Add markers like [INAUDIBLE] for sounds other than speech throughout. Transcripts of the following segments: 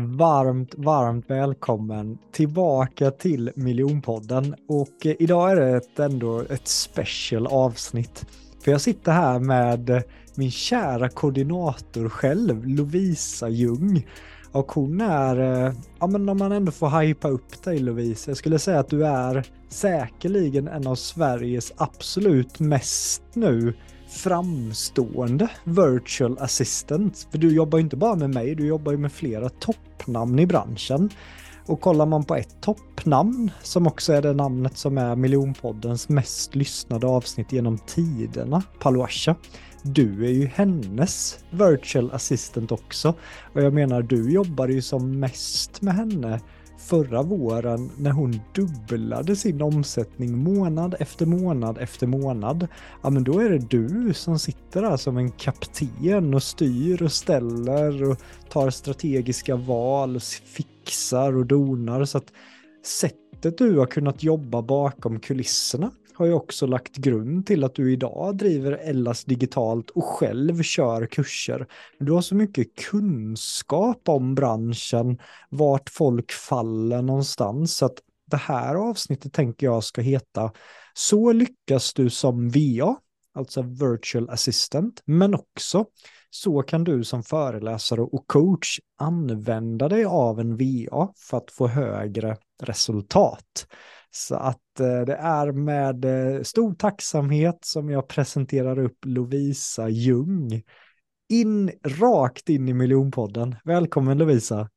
Varmt, varmt välkommen tillbaka till Miljonpodden och eh, idag är det ett, ändå ett special avsnitt. För jag sitter här med min kära koordinator själv, Lovisa Ljung. Och hon är, eh, ja men om man ändå får hypa upp dig Lovisa, jag skulle säga att du är säkerligen en av Sveriges absolut mest nu framstående virtual assistant. För du jobbar ju inte bara med mig, du jobbar ju med flera toppnamn i branschen. Och kollar man på ett toppnamn, som också är det namnet som är miljonpoddens mest lyssnade avsnitt genom tiderna, Paluasha. Du är ju hennes virtual assistant också. Och jag menar, du jobbar ju som mest med henne förra våren när hon dubblade sin omsättning månad efter månad efter månad, ja men då är det du som sitter där som en kapten och styr och ställer och tar strategiska val och fixar och donar. Så att sättet du har kunnat jobba bakom kulisserna har ju också lagt grund till att du idag driver Ellas digitalt och själv kör kurser. Du har så mycket kunskap om branschen, vart folk faller någonstans. Så att det här avsnittet tänker jag ska heta Så lyckas du som VA, alltså virtual assistant, men också så kan du som föreläsare och coach använda dig av en VA för att få högre resultat. Så att eh, det är med eh, stor tacksamhet som jag presenterar upp Lovisa Ljung. In, rakt in i miljonpodden. Välkommen Lovisa.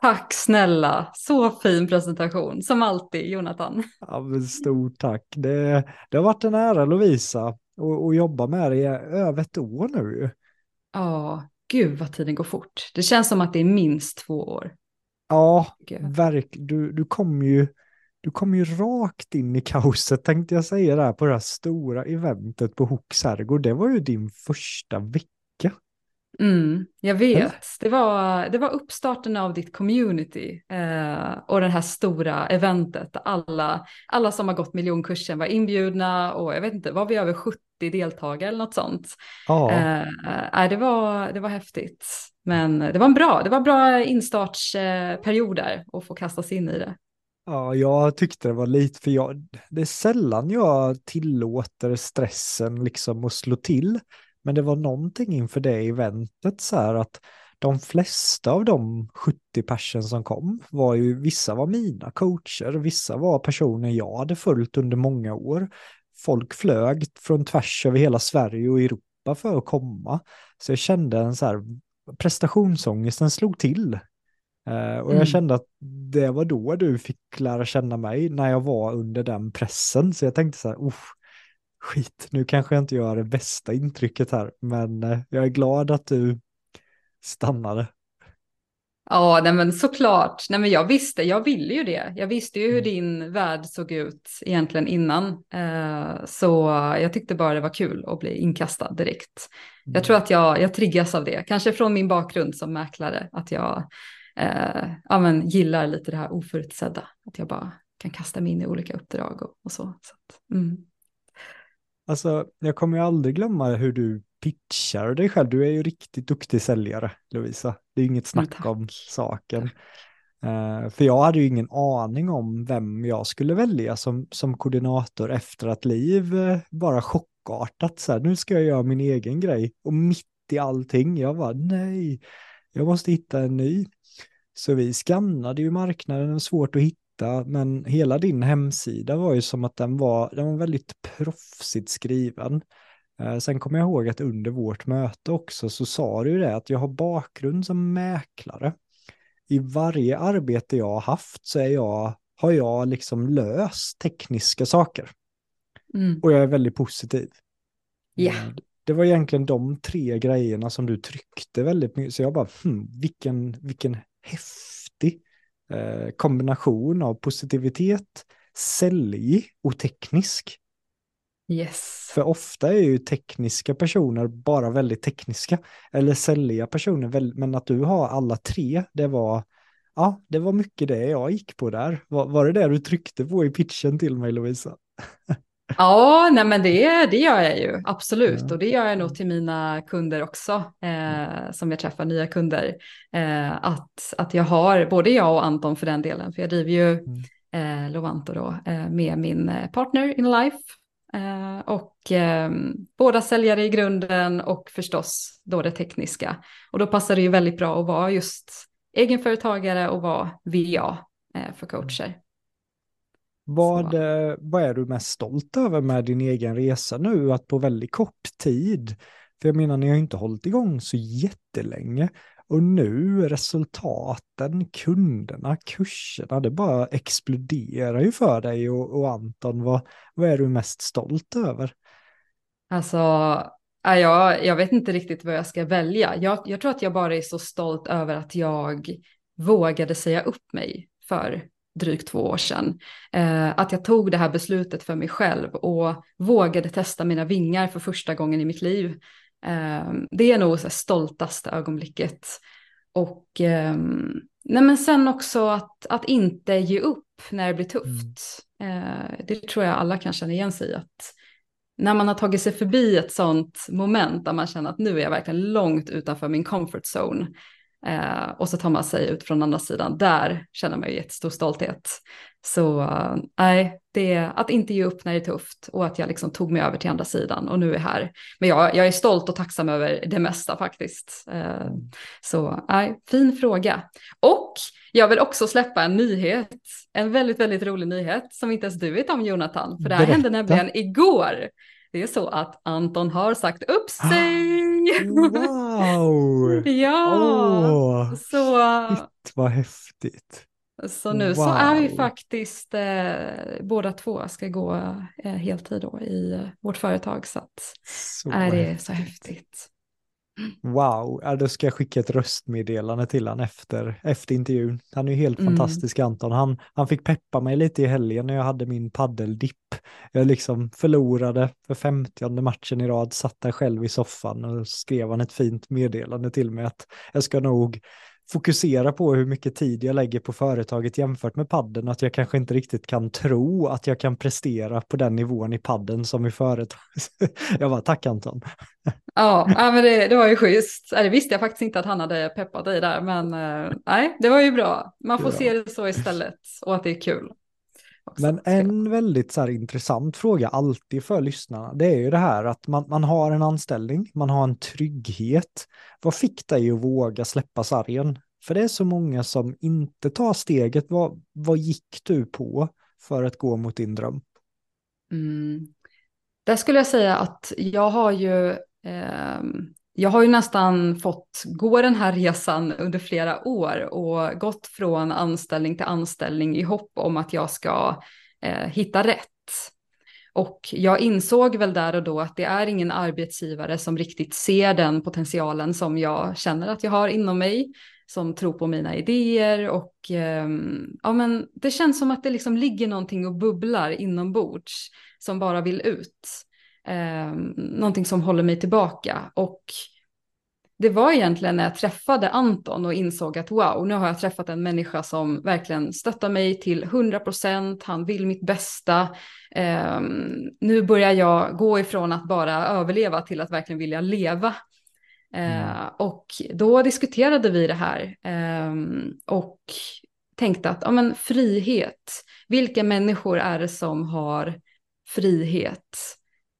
Tack snälla, så fin presentation som alltid Jonathan. Ja, stort tack. Det, det har varit en ära Lovisa att jobba med dig i över ett år nu. Ja, gud vad tiden går fort. Det känns som att det är minst två år. Ja, verkligen. Du, du kom ju du kom ju rakt in i kaoset tänkte jag säga där på det här stora eventet på Hooks herrgård. Det var ju din första vecka. Mm, jag vet, det var, det var uppstarten av ditt community eh, och det här stora eventet. Alla, alla som har gått miljonkursen var inbjudna och jag vet inte, var vi över 70 deltagare eller något sånt? Ja. Eh, det, var, det var häftigt. Men det var en bra, det var bra instartsperiod där och få kasta sig in i det. Ja, jag tyckte det var lite, för jag, det är sällan jag tillåter stressen liksom att slå till. Men det var någonting inför det eventet så här att de flesta av de 70 personer som kom var ju, vissa var mina coacher, vissa var personer jag hade följt under många år. Folk flög från tvärs över hela Sverige och Europa för att komma. Så jag kände en så här, prestationsångesten slog till Uh, och mm. jag kände att det var då du fick lära känna mig när jag var under den pressen. Så jag tänkte så här, skit, nu kanske jag inte gör det bästa intrycket här, men uh, jag är glad att du stannade. Ja, nej men såklart. Nej men jag visste, jag ville ju det. Jag visste ju hur mm. din värld såg ut egentligen innan. Uh, så jag tyckte bara det var kul att bli inkastad direkt. Mm. Jag tror att jag, jag triggas av det, kanske från min bakgrund som mäklare, att jag eh, ja, men gillar lite det här oförutsedda. Att jag bara kan kasta mig in i olika uppdrag och, och så. så att, mm. Alltså, jag kommer ju aldrig glömma hur du pitchar dig själv. Du är ju riktigt duktig säljare, Lovisa. Det är inget snack om saken. Uh, för jag hade ju ingen aning om vem jag skulle välja som, som koordinator efter att Liv uh, bara chockartat så här, nu ska jag göra min egen grej. Och mitt i allting, jag var nej, jag måste hitta en ny. Så vi skannade ju marknaden, svårt att hitta, men hela din hemsida var ju som att den var, den var väldigt proffsigt skriven. Uh, sen kommer jag ihåg att under vårt möte också så sa du det att jag har bakgrund som mäklare i varje arbete jag har haft så är jag, har jag liksom löst tekniska saker. Mm. Och jag är väldigt positiv. Yeah. Det var egentligen de tre grejerna som du tryckte väldigt mycket. Så jag bara, hmm, vilken, vilken häftig eh, kombination av positivitet, säljig och teknisk. Yes. För ofta är ju tekniska personer bara väldigt tekniska. Eller sälja personer, men att du har alla tre, det var, ja, det var mycket det jag gick på där. Var, var det det du tryckte på i pitchen till mig Lovisa? [LAUGHS] Ja, nej men det, det gör jag ju, absolut. Ja. Och det gör jag nog till mina kunder också, eh, som jag träffar, nya kunder. Eh, att, att jag har, både jag och Anton för den delen, för jag driver ju mm. eh, Lovanto då, eh, med min eh, partner in life, Eh, och eh, båda säljare i grunden och förstås då det tekniska. Och då passar det ju väldigt bra att vara just egenföretagare och vara VA för coacher. Vad, vad är du mest stolt över med din egen resa nu, att på väldigt kort tid, för jag menar ni har inte hållit igång så jättelänge, och nu resultaten, kunderna, kurserna, det bara exploderar ju för dig och, och Anton. Vad, vad är du mest stolt över? Alltså, jag, jag vet inte riktigt vad jag ska välja. Jag, jag tror att jag bara är så stolt över att jag vågade säga upp mig för drygt två år sedan. Eh, att jag tog det här beslutet för mig själv och vågade testa mina vingar för första gången i mitt liv. Ehm, det är nog så stoltaste ögonblicket. Och um, nej men sen också att, att inte ge upp när det blir tufft. Mm. Det tror jag alla kan känna igen sig i. Att när man har tagit sig förbi ett sånt moment där man känner att nu är jag verkligen långt utanför min comfort zone. Uh, och så tar man sig ut från andra sidan. Där känner man ju jättestor stolthet. Så eh, nej, uh, det är att inte ge upp när det är tufft och att jag liksom tog mig över till andra sidan och nu är jag här. Men jag, jag är stolt och tacksam över det mesta faktiskt. Uh, så nej, fin fråga. Och jag vill också släppa en nyhet, en väldigt, väldigt rolig nyhet som inte ens du vet om Jonathan, för det här Berätta. hände nämligen igår. Det är så att Anton har sagt upp sig. [LAUGHS] Wow! Ja, oh, så. Shit, vad häftigt. Så nu wow. så är vi faktiskt eh, båda två ska gå eh, heltid då i eh, vårt företag så att så är det så häftigt. Wow, ja, då ska jag skicka ett röstmeddelande till honom efter, efter intervjun. Han är ju helt mm. fantastisk Anton. Han, han fick peppa mig lite i helgen när jag hade min paddeldipp. Jag liksom förlorade för femtionde matchen i rad, satt där själv i soffan och skrev han ett fint meddelande till mig att jag ska nog fokusera på hur mycket tid jag lägger på företaget jämfört med padden, att jag kanske inte riktigt kan tro att jag kan prestera på den nivån i padden som i företag. [LAUGHS] jag bara, tack Anton. [LAUGHS] Ja, men det, det var ju schysst. Det visste jag faktiskt inte att han hade peppat dig där, men eh, nej, det var ju bra. Man får ja. se det så istället och att det är kul. Också. Men en väldigt så här, intressant fråga alltid för lyssnarna, det är ju det här att man, man har en anställning, man har en trygghet. Vad fick dig att våga släppa sargen? För det är så många som inte tar steget. Vad, vad gick du på för att gå mot din dröm? Mm. Där skulle jag säga att jag har ju eh, jag har ju nästan fått gå den här resan under flera år och gått från anställning till anställning i hopp om att jag ska eh, hitta rätt. Och jag insåg väl där och då att det är ingen arbetsgivare som riktigt ser den potentialen som jag känner att jag har inom mig, som tror på mina idéer och eh, ja men det känns som att det liksom ligger någonting och bubblar inombords som bara vill ut eh, någonting som håller mig tillbaka. Och det var egentligen när jag träffade Anton och insåg att wow, nu har jag träffat en människa som verkligen stöttar mig till 100 procent, han vill mitt bästa. Um, nu börjar jag gå ifrån att bara överleva till att verkligen vilja leva. Mm. Uh, och då diskuterade vi det här um, och tänkte att ja, men frihet, vilka människor är det som har frihet?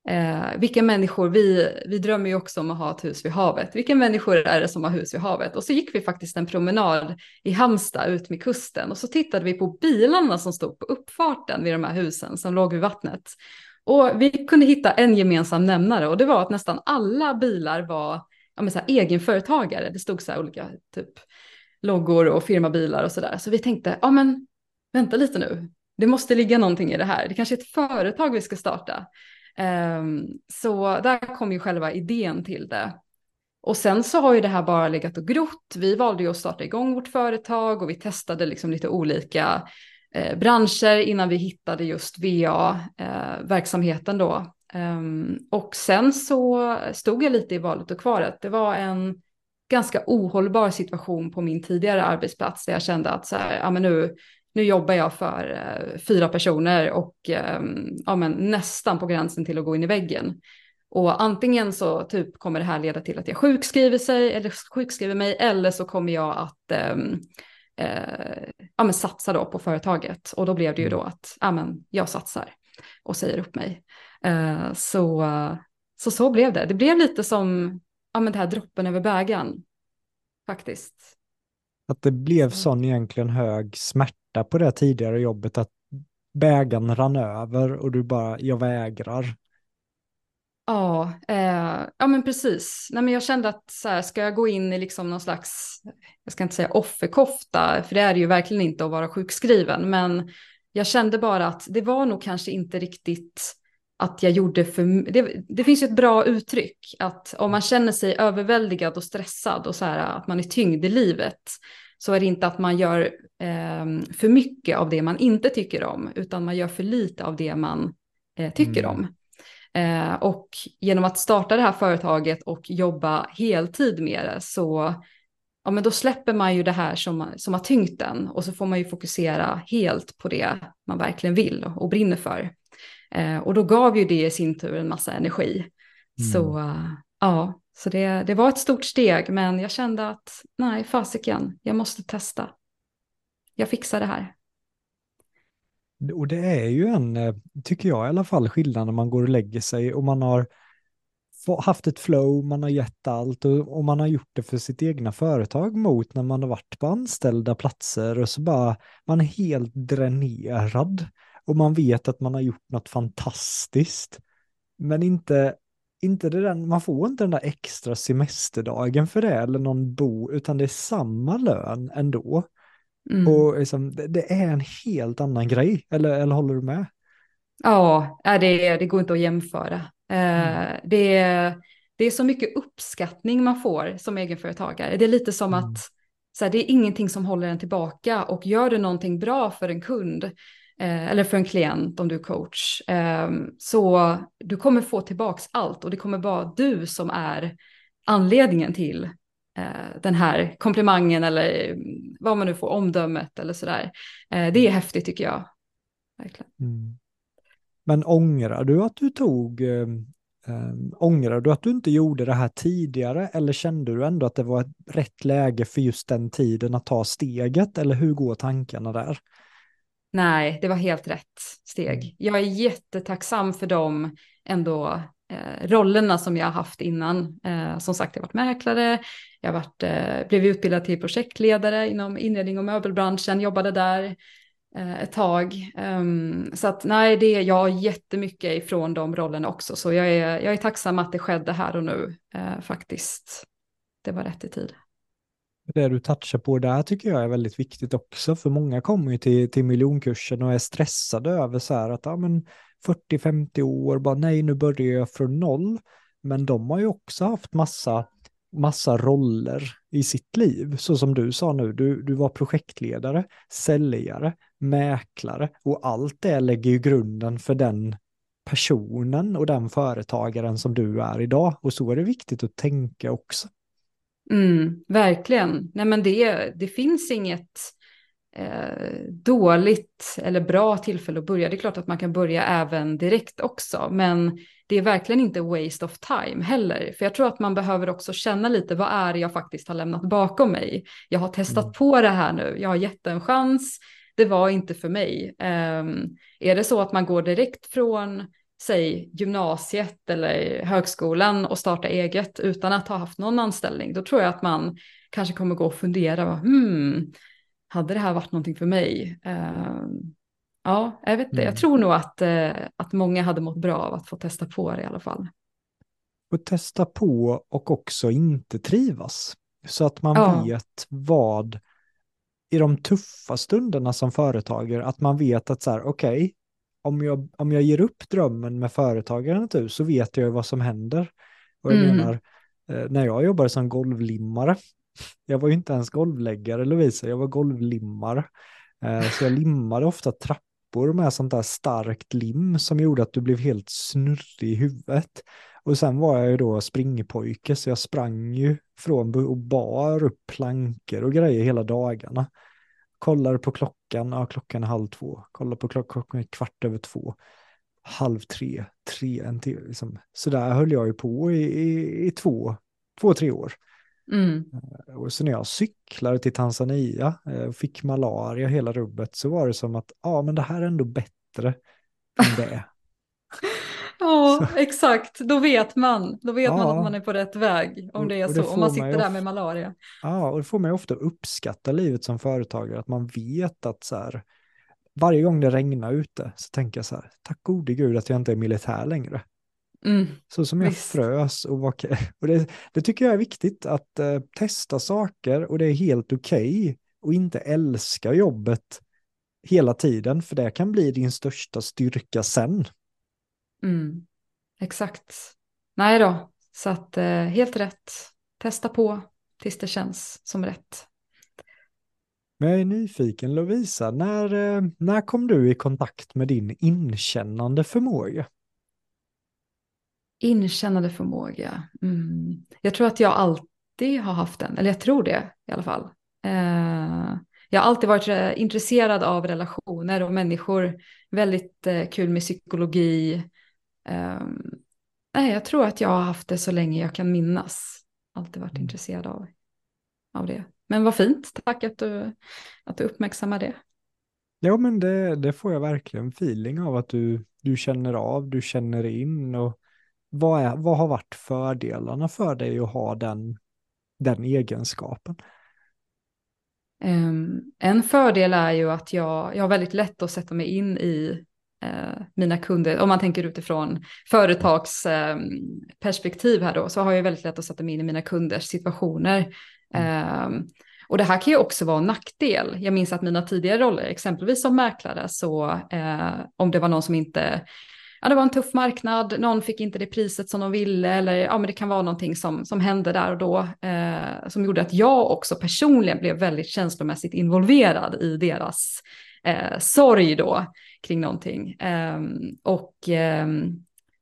Eh, vilka människor, vi, vi drömmer ju också om att ha ett hus vid havet. Vilka människor är det som har hus vid havet? Och så gick vi faktiskt en promenad i Halmstad ut med kusten och så tittade vi på bilarna som stod på uppfarten vid de här husen som låg vid vattnet. Och vi kunde hitta en gemensam nämnare och det var att nästan alla bilar var ja, men så här, egenföretagare. Det stod så här olika typ loggor och firmabilar och så där. Så vi tänkte, ja men vänta lite nu, det måste ligga någonting i det här. Det kanske är ett företag vi ska starta. Ehm, så där kom ju själva idén till det. Och sen så har ju det här bara legat och grott. Vi valde ju att starta igång vårt företag och vi testade liksom lite olika eh, branscher innan vi hittade just VA-verksamheten eh, då. Um, och sen så stod jag lite i valet och kvaret. Det var en ganska ohållbar situation på min tidigare arbetsplats där jag kände att så här, ja, men nu, nu jobbar jag för eh, fyra personer och eh, ja, men nästan på gränsen till att gå in i väggen. Och antingen så typ kommer det här leda till att jag sjukskriver, sig, eller sjukskriver mig eller så kommer jag att ehm, eh, ja, men satsa då på företaget. Och då blev det ju då mm. att ja, men jag satsar och säger upp mig. Eh, så, så så blev det. Det blev lite som ja, men det här droppen över bägaren faktiskt. Att det blev sån egentligen hög smärta på det tidigare jobbet att bägaren rann över och du bara, jag vägrar. Ja, eh, ja men precis. Nej, men jag kände att så här, ska jag gå in i liksom någon slags, jag ska inte säga offerkofta, för det är det ju verkligen inte att vara sjukskriven, men jag kände bara att det var nog kanske inte riktigt att jag gjorde för det, det finns ju ett bra uttryck att om man känner sig överväldigad och stressad och så här att man är tyngd i livet så är det inte att man gör eh, för mycket av det man inte tycker om utan man gör för lite av det man eh, tycker mm. om. Eh, och genom att starta det här företaget och jobba heltid med det så ja, men då släpper man ju det här som, som har tyngt den och så får man ju fokusera helt på det man verkligen vill och brinner för. Eh, och då gav ju det i sin tur en massa energi. Mm. Så ja, så det, det var ett stort steg, men jag kände att nej, fasiken, jag måste testa. Jag fixar det här. Och det är ju en, eh, tycker jag i alla fall, skillnad när man går och lägger sig och man har haft ett flow, man har gett allt och, och, man har gjort det för sitt egna företag mot när man har varit på anställda platser och så bara, man är helt dränerad och man vet att man har gjort något fantastiskt. Men inte, inte det där, man får inte den där extra semesterdagen för det eller någon bo, utan det är samma lön ändå. Mm. Och liksom, det, det, är en helt annan grej, eller, eller håller du med? Ja, det, det går inte att jämföra. Eh, mm. Det, det är så mycket uppskattning man får som egenföretagare. Det är lite som mm. att så här, det är ingenting som håller en tillbaka och gör du någonting bra för en kund Eh, eller för en klient om du är coach. Ehm, så du kommer få tillbaks allt och det kommer vara du som är anledningen till eh, den här komplimangen eller mm, vad man nu får, omdömet eller sådär. Eh, det är häftigt tycker jag. Verkligen. Mm. Men ångrar du att du tog, äh, ångrar du att du inte gjorde det här tidigare eller kände du ändå att det var ett rätt läge för just den tiden att ta steget eller hur går tankarna där? Nej, det var helt rätt steg. Mm. Jag är jättetacksam för de ändå eh, rollerna som jag har haft innan. Eh, som sagt, jag har varit mäklare, jag varit, eh, blev utbildad till projektledare inom inredning och möbelbranschen, jobbade där eh, ett tag. Um, så att nej, det, jag har jättemycket ifrån de rollerna också. Så jag är, jag är tacksam att det skedde här och nu eh, faktiskt. Det var rätt i tid det du touchar på där tycker jag är väldigt viktigt också, för många kommer ju till, till miljonkursen och är stressade över så här att ja, men 40-50 år, bara nej nu börjar jag från noll. Men de har ju också haft massa, massa roller i sitt liv, så som du sa nu, du, du var projektledare, säljare, mäklare och allt det lägger ju grunden för den personen och den företagaren som du är idag. Och så är det viktigt att tänka också. Mm, verkligen. Nej, men det, det finns inget eh, dåligt eller bra tillfälle att börja. Det är klart att man kan börja även direkt också, men det är verkligen inte waste of time heller. För jag tror att man behöver också känna lite, vad är det jag faktiskt har lämnat bakom mig? Jag har testat mm. på det här nu, jag har gett en chans, det var inte för mig. Um, är det så att man går direkt från säg gymnasiet eller högskolan och starta eget utan att ha haft någon anställning, då tror jag att man kanske kommer gå och fundera, hmm, hade det här varit någonting för mig? Uh, ja, jag vet inte, mm. jag tror nog att, uh, att många hade mått bra av att få testa på det i alla fall. Och testa på och också inte trivas. Så att man ja. vet vad, i de tuffa stunderna som företagare, att man vet att så här, okej, okay, om jag, om jag ger upp drömmen med företagaren nu så vet jag vad som händer. Och jag mm. menar, eh, när jag jobbade som golvlimmare, [LAUGHS] jag var ju inte ens golvläggare Lovisa, jag var golvlimmare. Eh, så jag limmade ofta trappor med sånt där starkt lim som gjorde att du blev helt snurrig i huvudet. Och sen var jag ju då springpojke så jag sprang ju från och bar upp plankor och grejer hela dagarna. Kollar på klockan, ja klockan är halv två. Kollar på klockan, klockan är kvart över två. Halv tre, tre, en till. Liksom. Så där höll jag ju på i, i, i två, två, tre år. Mm. Eh, och så när jag cyklade till Tanzania och eh, fick malaria hela rubbet så var det som att ja men det här är ändå bättre än det. [LAUGHS] ja exakt, då vet man. Då vet ja. man att man är på rätt väg om det är det så. Om man sitter där med malaria. Ja, och det får mig ofta uppskatta livet som företagare. Att man vet att så här, varje gång det regnar ute så tänker jag så här, tack gode gud att jag inte är militär längre. Mm, så som jag visst. frös och var [LAUGHS] och det, det, tycker jag är viktigt att uh, testa saker och det är helt okej okay och inte älska jobbet hela tiden för det kan bli din största styrka sen. Mm, exakt. Nej då, så att uh, helt rätt. Testa på tills det känns som rätt. Men jag är nyfiken Lovisa, när, uh, när kom du i kontakt med din inkännande förmåga? Inkännande förmåga. Mm. Jag tror att jag alltid har haft den, eller jag tror det i alla fall. Eh, jag har alltid varit eh, intresserad av relationer och människor. Väldigt eh, kul med psykologi. Eh, nej, jag tror att jag har haft det så länge jag kan minnas. Alltid varit mm. intresserad av, av det. Men vad fint, tack att du, att du uppmärksammar det. Ja, men det, det får jag verkligen feeling av att du, du känner av, du känner in och vad, är, vad har varit fördelarna för dig att ha den, den egenskapen? Um, en fördel är ju att jag, jag har väldigt lätt att sätta mig in i mina kunder. Om man tänker utifrån företagsperspektiv um, här då, så har jag väldigt lätt att sätta mig in i mina kunders situationer. Mm. Um, och det här kan ju också vara en nackdel. Jag minns att mina tidigare roller, exempelvis som mäklare, så eh, om det var någon som inte ja, det var en tuff marknad, någon fick inte det priset som de ville eller ja, men det kan vara någonting som, som hände där och då eh, som gjorde att jag också personligen blev väldigt känslomässigt involverad i deras eh, sorg då kring någonting. Eh, och eh,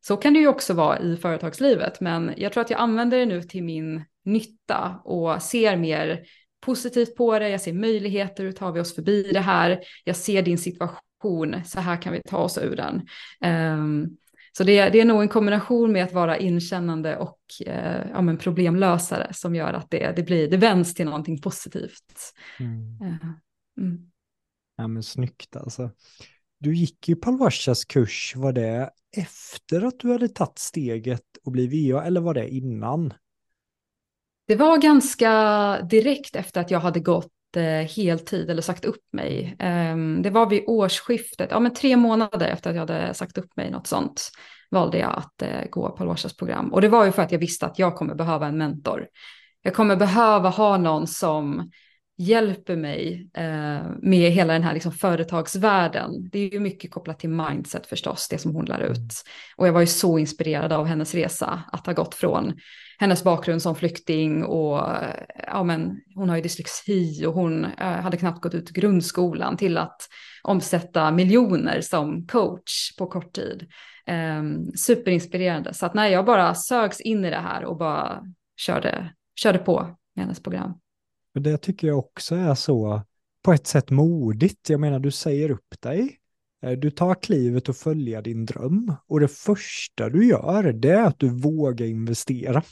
så kan det ju också vara i företagslivet, men jag tror att jag använder det nu till min nytta och ser mer positivt på det, jag ser möjligheter, hur tar vi oss förbi det här, jag ser din situation så här kan vi ta oss ur den. Um, så det, det, är nog en kombination med att vara inkännande och eh, ja, men problemlösare som gör att det, det, blir, det vänds till någonting positivt. Mm. Uh, mm. Ja men snyggt alltså. Du gick ju Palwashas kurs, var det efter att du hade tagit steget och blivit VA eller var det innan? Det var ganska direkt efter att jag hade gått eh, heltid eller sagt upp mig. Ehm, det var vid årsskiftet, ja men tre månader efter att jag hade sagt upp mig, något sånt, valde jag att eh, gå Palwashas program. Och det var ju för att jag visste att jag kommer behöva en mentor. Jag kommer behöva ha någon som hjälper mig eh, med hela den här liksom, företagsvärlden. Det är ju mycket kopplat till mindset förstås, det som hon lär ut. Mm. Och jag var ju så inspirerad av hennes resa, att ha gått från hennes bakgrund som flykting och ja, men, hon har ju dyslexi och hon äh, hade knappt gått ut grundskolan till att omsätta miljoner som coach på kort tid. Um, superinspirerande. Så att när jag bara sögs in i det här och bara körde, körde på i hennes program. Och det tycker jag också är så på ett sätt modigt. Jag menar, du säger upp dig. Eh, du tar klivet och följer din dröm. Och det första du gör, det är att du vågar investera.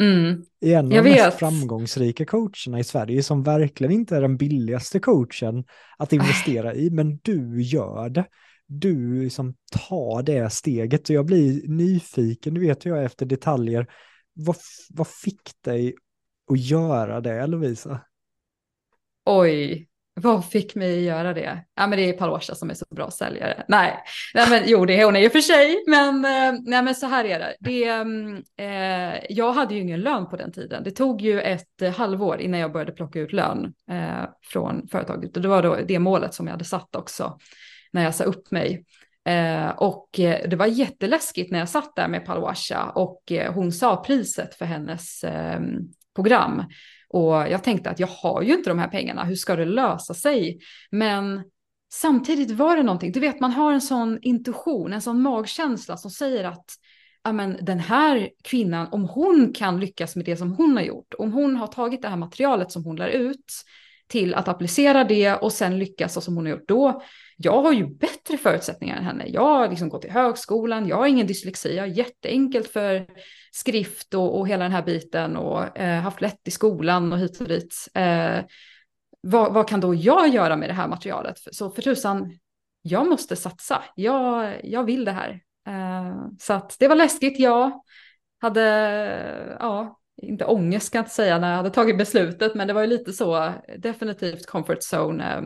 Mm. I en av de mest framgångsrika coacherna i Sverige, som verkligen inte är den billigaste coachen att investera i, men du gör det. Du liksom tar det steget. Och jag blir nyfiken, du vet jag efter detaljer. Vad, vad fick dig att göra det, Lovisa? Oj, vad fick mig att göra det? Ja, men det är Palosha som är så bra säljare. Nej, nej men jo, det är hon är ju för sig, men eh, nej, men så här är det. det mm, eh, jag hade ju ingen lön på den tiden. Det tog ju ett eh, halvår innan jag började plocka ut lön eh, från företaget och det var då det målet som jag hade satt också när jag sa upp mig. Eh, och eh, det var jätteläskigt när jag satt där med Palwasha och eh, hon sa priset för hennes eh, program. Och jag tänkte att jag har ju inte de här pengarna, hur ska det lösa sig? Men samtidigt var det någonting, du vet man har en sån intuition, en sån magkänsla som säger att amen, den här kvinnan, om hon kan lyckas med det som hon har gjort, om hon har tagit det här materialet som hon lär ut till att applicera det och sen lyckas så som hon har gjort då, jag har ju bättre förutsättningar än henne. Jag har liksom gått i högskolan, jag har ingen dyslexi, jag har jätteenkelt för skrift och, och hela den här biten och eh, haft lätt i skolan och hit och dit. Eh, vad, vad kan då jag göra med det här materialet? Så för tusan, jag måste satsa. Jag, jag vill det här. Eh, så att det var läskigt, ja. Hade, ja, inte ångest kan jag inte säga när jag hade tagit beslutet, men det var ju lite så, definitivt comfort zone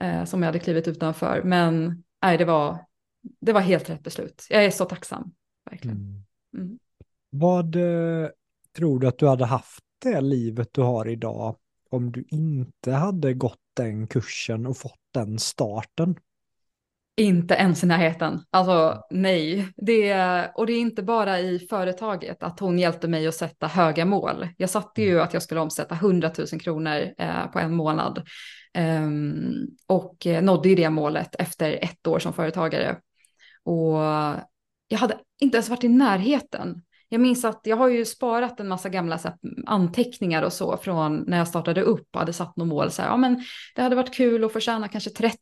eh, som jag hade klivit utanför. Men nej, det var, det var helt rätt beslut. Jag är så tacksam, verkligen. Mm. Mm. Vad eh, tror du att du hade haft det livet du har idag om du inte hade gått den kursen och fått den starten? Inte ens i närheten. Alltså nej. Det, och det är inte bara i företaget att hon hjälpte mig att sätta höga mål. Jag satte ju att jag skulle omsätta 100 000 kronor eh, på en månad. Ehm, och eh, nådde ju det målet efter ett år som företagare. Och jag hade inte ens varit i närheten. Jag minns att jag har ju sparat en massa gamla här, anteckningar och så från när jag startade upp och hade satt något mål. Så här, ja, men det hade varit kul att få tjäna kanske 30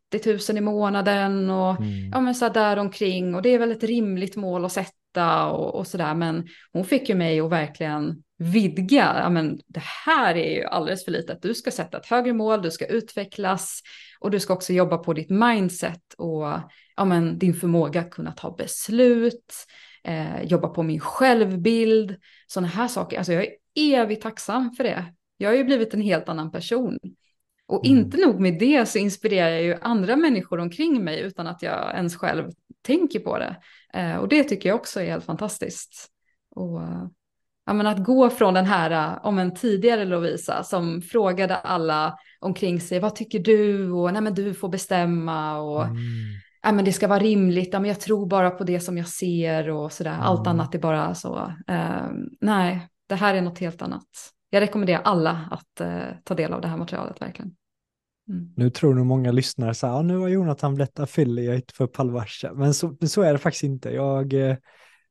000 i månaden och Mm. ja, men så här där omkring. Och det är väl ett rimligt mål att sätta och, och så där. Men hon fick ju mig att verkligen vidga. Ja, men det här är ju alldeles för litet. Du ska sätta ett högre mål, du ska utvecklas och du ska också jobba på ditt mindset och ja, men din förmåga att kunna ta beslut eh, jobba på min självbild, sådana här saker. Alltså jag är evigt tacksam för det. Jag har ju blivit en helt annan person. Och Mm. inte nog med det så inspirerar jag ju andra människor omkring mig utan att jag ens själv tänker på det. Eh, och det tycker jag också är helt fantastiskt. Och, ja, men att gå från den här, eh, om en tidigare Lovisa som frågade alla omkring sig, vad tycker du? Och nej men du får bestämma. Och, Mm. Ja, men det ska vara rimligt, ja, men jag tror bara på det som jag ser och sådär. Allt Mm. annat är bara så. Eh, nej, det här är något helt annat. Jag rekommenderar alla att eh, ta del av det här materialet verkligen. Mm. Nu tror nog många lyssnare så här, "Ja, nu har Jonathan blivit affiliate för Palvarsa, men så, men så är det faktiskt inte. Jag, eh,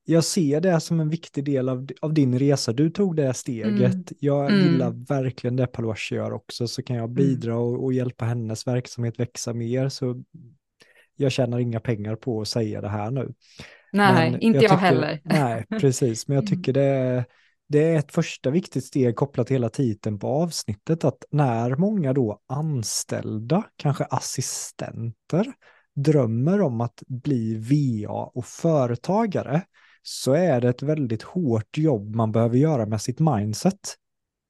jag ser det som en viktig del av, av din resa. Du tog det steget. Mm. Jag Mm. gillar verkligen det Palvarsa gör också, så kan jag bidra och, och hjälpa hennes verksamhet växa mer. Så jag tjänar inga pengar på att säga det här nu. Nej, Men inte jag, tycker- heller. [LAUGHS] Nej, precis. Men jag Mm. tycker det är, det är ett första viktigt steg kopplat till hela titeln på avsnittet. Att när många då anställda, kanske assistenter, drömmer om att bli VA och företagare så är det ett väldigt hårt jobb man behöver göra med sitt mindset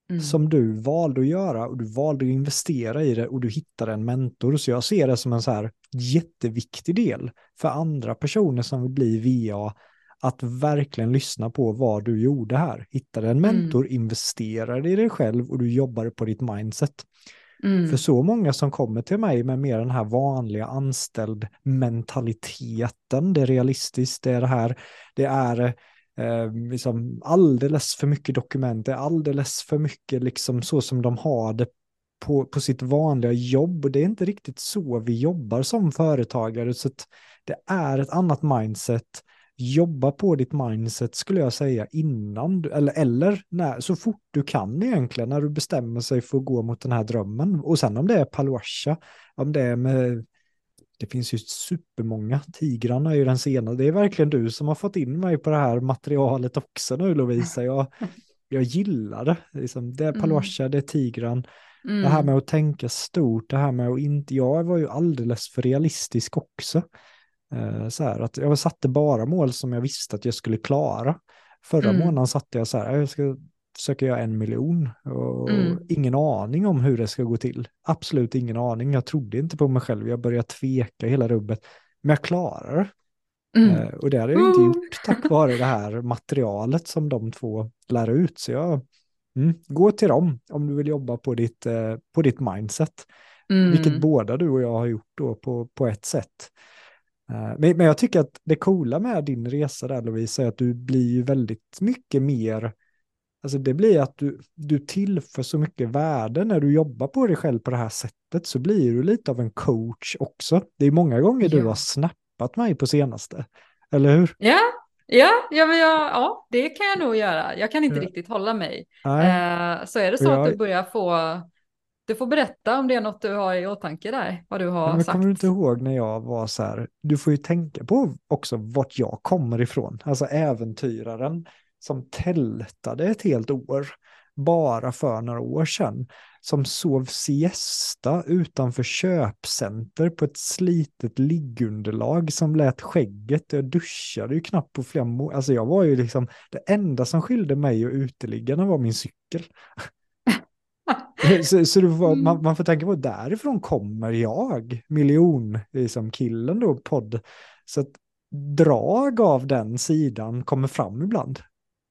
Mm. som du valde att göra och du valde att investera i det och du hittade en mentor. Så jag ser det som en så här jätteviktig del för andra personer som vill bli VA att verkligen lyssna på vad du gjorde här. Hittade en Mm. mentor, investerade i dig själv och du jobbade på ditt mindset. Mm. För så många som kommer till mig med mer den här vanliga anställd mentaliteten, det är realistiskt, det är det här, det är eh, liksom alldeles för mycket dokument, det är alldeles för mycket liksom så som de har det på, på sitt vanliga jobb och det är inte riktigt så vi jobbar som företagare så att det är ett annat mindset. jobba på ditt mindset skulle jag säga innan, du, eller, eller när, så fort du kan egentligen, när du bestämmer sig för att gå mot den här drömmen. Och sen om det är Paluasha, om det är med det finns ju supermånga. Tigrarna är ju den senaste. Det är verkligen du som har fått in mig på det här materialet också nu Lovisa. Jag, jag gillar det. Liksom, det är. Paluasha, mm. det är tigran. Mm. Det här med att tänka stort, det här med att inte... Jag var ju alldeles för realistisk också. Uh, så här, att jag satte bara mål som jag visste att jag skulle klara. Förra mm. månaden satte jag så här, jag ska försöka göra en miljon och mm. ingen aning om hur det ska gå till. Absolut ingen aning. Jag trodde inte på mig själv. Jag började tveka hela rubbet. Men jag klarar det. Mm. Uh, och det hade jag inte gjort tack vare det här materialet som de två lär ut. Så jag, mm, gå till dem om du vill jobba på ditt, uh, på ditt mindset. Mm. Vilket båda du och jag har gjort då på, på ett sätt. Uh, men, men jag tycker att det coola med din resa där Lovisa är att du blir väldigt mycket mer Alltså det blir att du, du tillför så mycket värde när du jobbar på dig själv på det här sättet så blir du lite av en coach också. Det är många gånger ja. du har snappat mig på senaste, eller hur? Ja, ja, ja, men jag, ja det kan jag nog göra. Jag kan inte ja. riktigt hålla mig. Eh, så är det så jag... att du börjar få, du får berätta om det är något du har i åtanke där, vad du har men sagt. Kommer du inte ihåg när jag var så här, du får ju tänka på också vart jag kommer ifrån, alltså äventyraren som tältade ett helt år, bara för några år sedan, som sov siesta utanför köpcenter på ett slitet liggunderlag som lät skägget, jag duschade ju knappt på flera månader, alltså jag var ju liksom, det enda som skilde mig och uteliggarna var min cykel. [LAUGHS] så, så mm. man, man, får tänka på därifrån kommer jag, miljon, liksom killen då, podd. Så att drag av den sidan kommer fram ibland.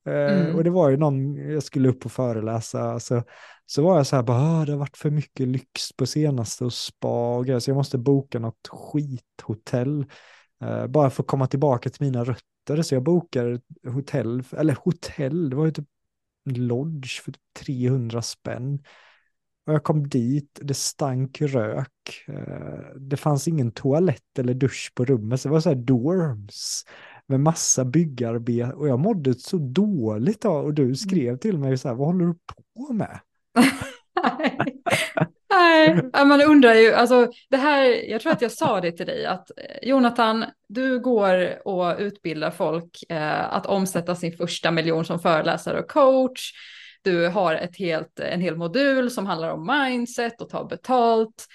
Eh, mm. Och det var ju någon, jag skulle upp och föreläsa, så, så var jag så här, bara, ah, det har varit för mycket lyx på senaste och spa och grejer, så jag måste boka något skithotell. Uh, bara för att komma tillbaka till mina rötter, så jag bokade hotell, eller hotell, det var ju typ lodge för typ 300 spänn. Och jag kom dit, det stank rök, uh, det fanns ingen toalett eller dusch på rummet, så det var så här dorms med massa byggarbete och jag mådde så dåligt då och du mm. skrev till mig så här, vad håller du på med? [LAUGHS] Nej, man undrar ju, alltså det här, jag tror att jag sa det till dig, att eh, Jonathan, du går och utbildar folk eh, att omsätta sin första miljon som föreläsare och coach. Du har ett helt, en hel modul som handlar om mindset och ta betalt.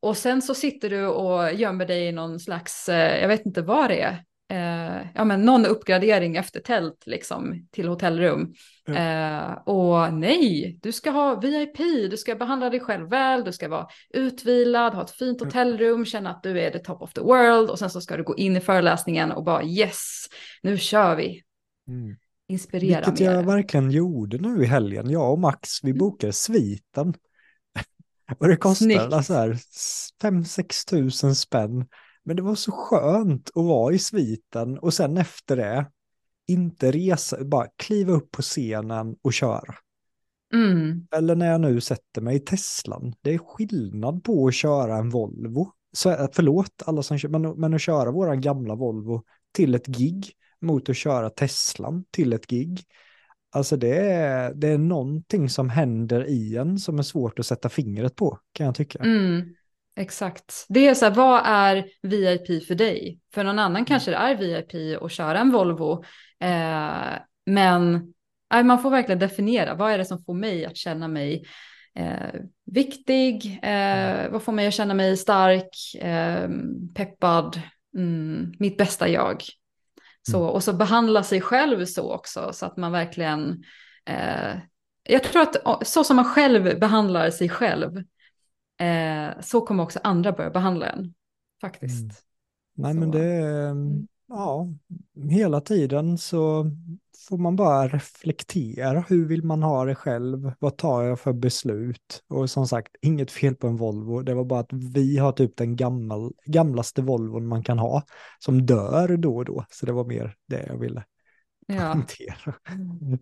Och sen så sitter du och gömmer dig i någon slags, eh, jag vet inte vad det är, eh, ja, men någon uppgradering efter tält liksom, till hotellrum. Mm. Eh, och nej, du ska ha VIP, du ska behandla dig själv väl, du ska vara utvilad, ha ett fint hotellrum, känna att du är the top of the world och sen så ska du gå in i föreläsningen och bara yes, nu kör vi. Mm. Inspirera Vilket mer. jag verkligen gjorde nu i helgen. Jag och Max, vi mm. bokade sviten. [LAUGHS] och det kostar alltså 5-6 tusen spänn men det var så skönt att vara i sviten och sen efter det inte resa, bara kliva upp på scenen och köra. Mm. Eller när jag nu sätter mig i Teslan. Det är skillnad på att köra en Volvo. Så, eh, förlåt alla som kör, men, men att köra våran gamla Volvo till ett gig mot att köra Teslan till ett gig. Alltså det är, det är någonting som händer i en som är svårt att sätta fingret på, kan jag tycka. Mm. Exakt. Det är så här, vad är VIP för dig? För någon annan kanske det är VIP att köra en Volvo. Eh, men eh, man får verkligen definiera, vad är det som får mig att känna mig eh, viktig? Eh, vad får mig att känna mig stark, eh, peppad, mm, mitt bästa jag? Så, mm. och så behandla sig själv så också, så att man verkligen... Eh, jag tror att så som man själv behandlar sig själv eh, så kommer också andra börja behandla en. Faktiskt. Mm. Nej så. men det är, mm. ja, hela tiden så får man bara reflektera. Hur vill man ha det själv? Vad tar jag för beslut? Och som sagt, inget fel på en Volvo. Det var bara att vi har typ den gammal, gamlaste Volvon man kan ha som dör då och då. Så det var mer det jag ville ja.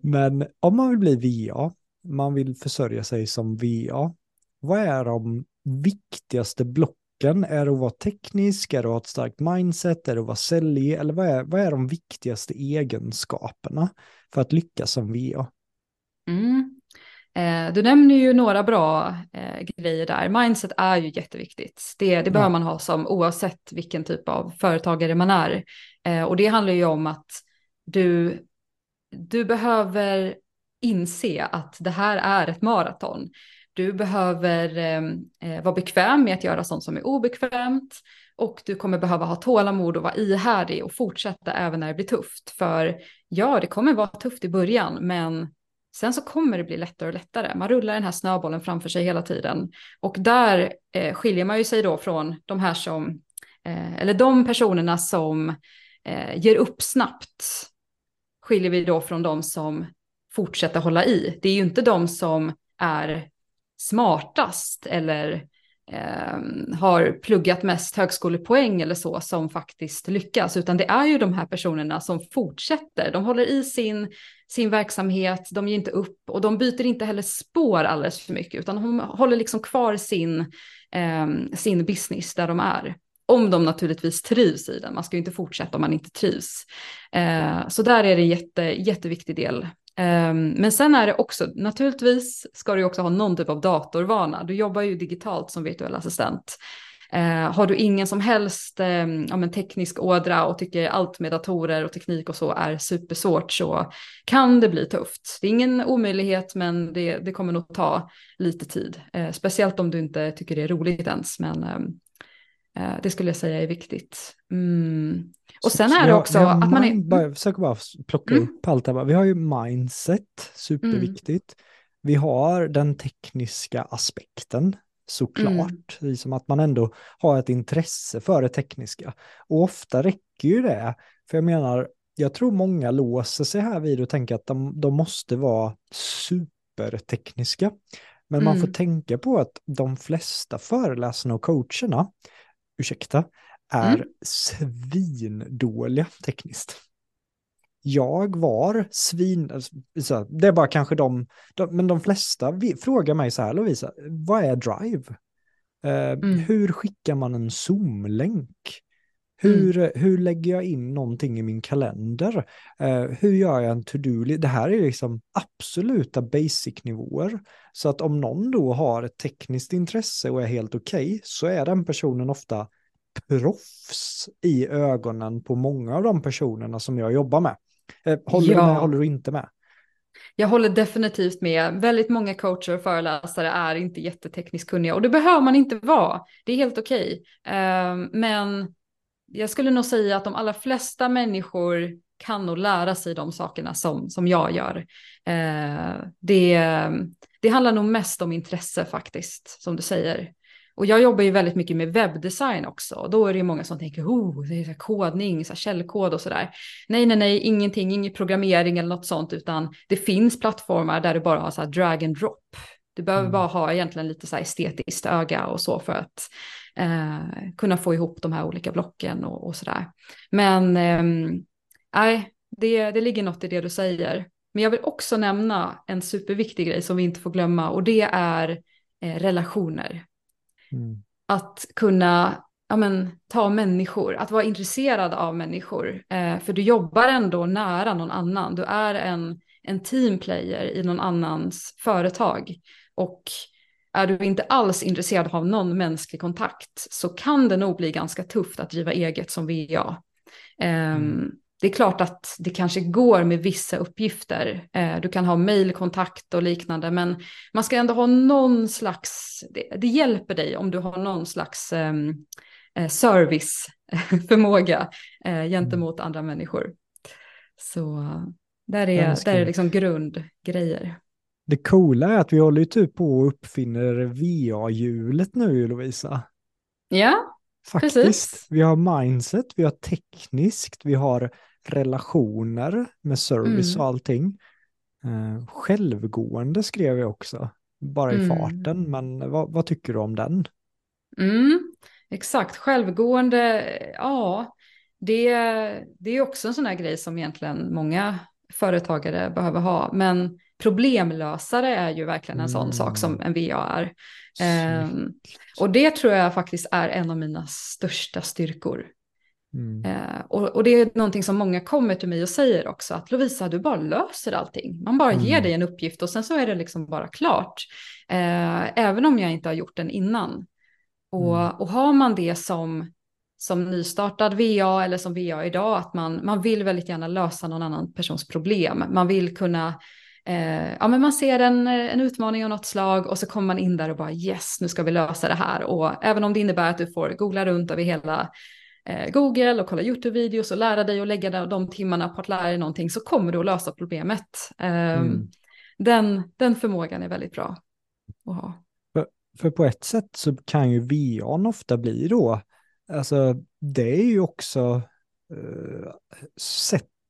Men om man vill bli VA, man vill försörja sig som VA, vad är de viktigaste blocken? Är det att vara teknisk? Är det att ha ett starkt mindset? Är det att vara säljig? Eller vad är, vad är de viktigaste egenskaperna för att lyckas som VA? Mm. Eh, du nämner ju några bra eh, grejer där. Mindset är ju jätteviktigt. Det, det ja. man ha som oavsett vilken typ av företagare man är. Eh, och det handlar ju om att du, du behöver inse att det här är ett maraton. Du behöver ehm, eh, vara bekväm med att göra sånt som är obekvämt och du kommer behöva ha tålamod och vara ihärdig och fortsätta även när det blir tufft. För ja, det kommer vara tufft i början, men sen så kommer det bli lättare och lättare. Man rullar den här snöbollen framför sig hela tiden och där eh, skiljer man ju sig då från de här som, eh, eller de personerna som eh, ger upp snabbt skiljer vi då från de som fortsätter hålla i. Det är ju inte de som är smartast eller eh, har pluggat mest högskolepoäng eller så som faktiskt lyckas, utan det är ju de här personerna som fortsätter. De håller i sin, sin verksamhet, de ger inte upp och de byter inte heller spår alldeles för mycket, utan de håller liksom kvar sin, eh, sin business där de är. Om de naturligtvis trivs i den, man ska ju inte fortsätta om man inte trivs. Eh, så där är det en jätte, jätteviktig del Ehm, men sen är det också, naturligtvis ska du också ha någon typ av datorvana. Du jobbar ju digitalt som virtuell assistent. Ehm, har du ingen som helst ehm, ja, men teknisk ådra och tycker allt med datorer och teknik och så är supersvårt så kan det bli tufft. Det är ingen omöjlighet men det, det kommer nog ta lite tid. Speciellt om du inte tycker det är roligt ens. Men det skulle jag säga är viktigt. Mm. Och sen är det också har, att man är... Bara, jag försöker bara plocka mm. upp allt det här. Vi har ju mindset, superviktigt. Mm. Vi har den tekniska aspekten, såklart. Mm. Som att man ändå har ett intresse för det tekniska. Och ofta räcker ju det. För jag menar, jag tror många låser sig här vid och tänker att de, de måste vara supertekniska. Men man får mm. tänka på att de flesta föreläsarna och coacherna, ursäkta, är mm. svindåliga tekniskt. Jag var svin... Alltså, det är bara kanske de, de men de flesta frågar mig så här, Lovisa, vad är Drive? Uh, mm. Hur skickar man en Zoom-länk? Hur, mm. hur lägger jag in någonting i min kalender? Uh, hur gör jag en to-do? Det här är liksom absoluta basic-nivåer. Så att om någon då har ett tekniskt intresse och är helt okej, okay, så är den personen ofta proffs i ögonen på många av de personerna som jag jobbar med. Eh, håller ja. du med, håller du inte med? Jag håller definitivt med. Väldigt många coacher och föreläsare är inte jättetekniskt kunniga och det behöver man inte vara. Det är helt okej. Okay. Ehm, men jag skulle nog säga att de allra flesta människor kan nog lära sig de sakerna som, som jag gör. Eh, det, det handlar nog mest om intresse faktiskt, som du säger. Och jag jobbar ju väldigt mycket med webbdesign också. Och då är det ju många som tänker, oh, det är så kodning, så källkod och sådär. Nej, nej, nej, ingenting, ingen programmering eller något sånt, utan det finns plattformar där du bara har så här drag and drop. Du behöver mm. bara ha egentligen lite så estetiskt öga och så för att eh, kunna få ihop de här olika blocken och, och sådär. Men eh, nej, det, det ligger något i det du säger. Men jag vill också nämna en superviktig grej som vi inte får glömma och det är eh, relationer. Mm. Att kunna ja, men, ta människor, att vara intresserad av människor. Eh, för du jobbar ändå nära någon annan. Du är en, en teamplayer i någon annans företag. Och är du inte alls intresserad av någon mänsklig kontakt så kan det nog bli ganska tufft att driva eget som VA. Um, mm det är klart att det kanske går med vissa uppgifter. Eh, du kan ha mejlkontakt och liknande, men man ska ändå ha någon slags, det, hjälper dig om du har någon slags ehm, eh, serviceförmåga eh, gentemot mm. andra människor. Så där är, där är liksom grundgrejer. Det coola är att vi håller ju typ på och uppfinner VA-hjulet nu Lovisa. Ja, Faktiskt. Precis. Vi har mindset, vi har tekniskt, vi har relationer med service mm. och allting. Uh, självgående skrev jag också, bara i mm. farten, men vad, vad, tycker du om den? Mm, exakt, självgående, ja, det, det är också en sån här grej som egentligen många företagare behöver ha, men problemlösare är ju verkligen en sån sak som Mm. en VA är. Ehm, och det tror jag faktiskt är en av mina största styrkor. Mm. Eh, och, och det är någonting som många kommer till mig och säger också, att Lovisa, du bara löser allting. Man bara ger Mm. dig en uppgift och sen så är det liksom bara klart. Eh, även om jag inte har gjort den innan. Och, Mm. och har man det som, som nystartad VA eller som VA idag, att man, man vill väldigt gärna lösa någon annan persons problem. Man vill kunna, eh, ja men man ser en, en utmaning av något slag och så kommer man in där och bara yes, nu ska vi lösa det här. Och även om det innebär att du får googla runt över hela eh, Google och kolla YouTube-videos och lära dig och lägga de, de timmarna på att lära dig någonting så kommer du att lösa problemet. Eh, Mm. den, den förmågan är väldigt bra att ha. För på ett sätt så kan ju VAn ofta bli då, alltså det är ju också eh,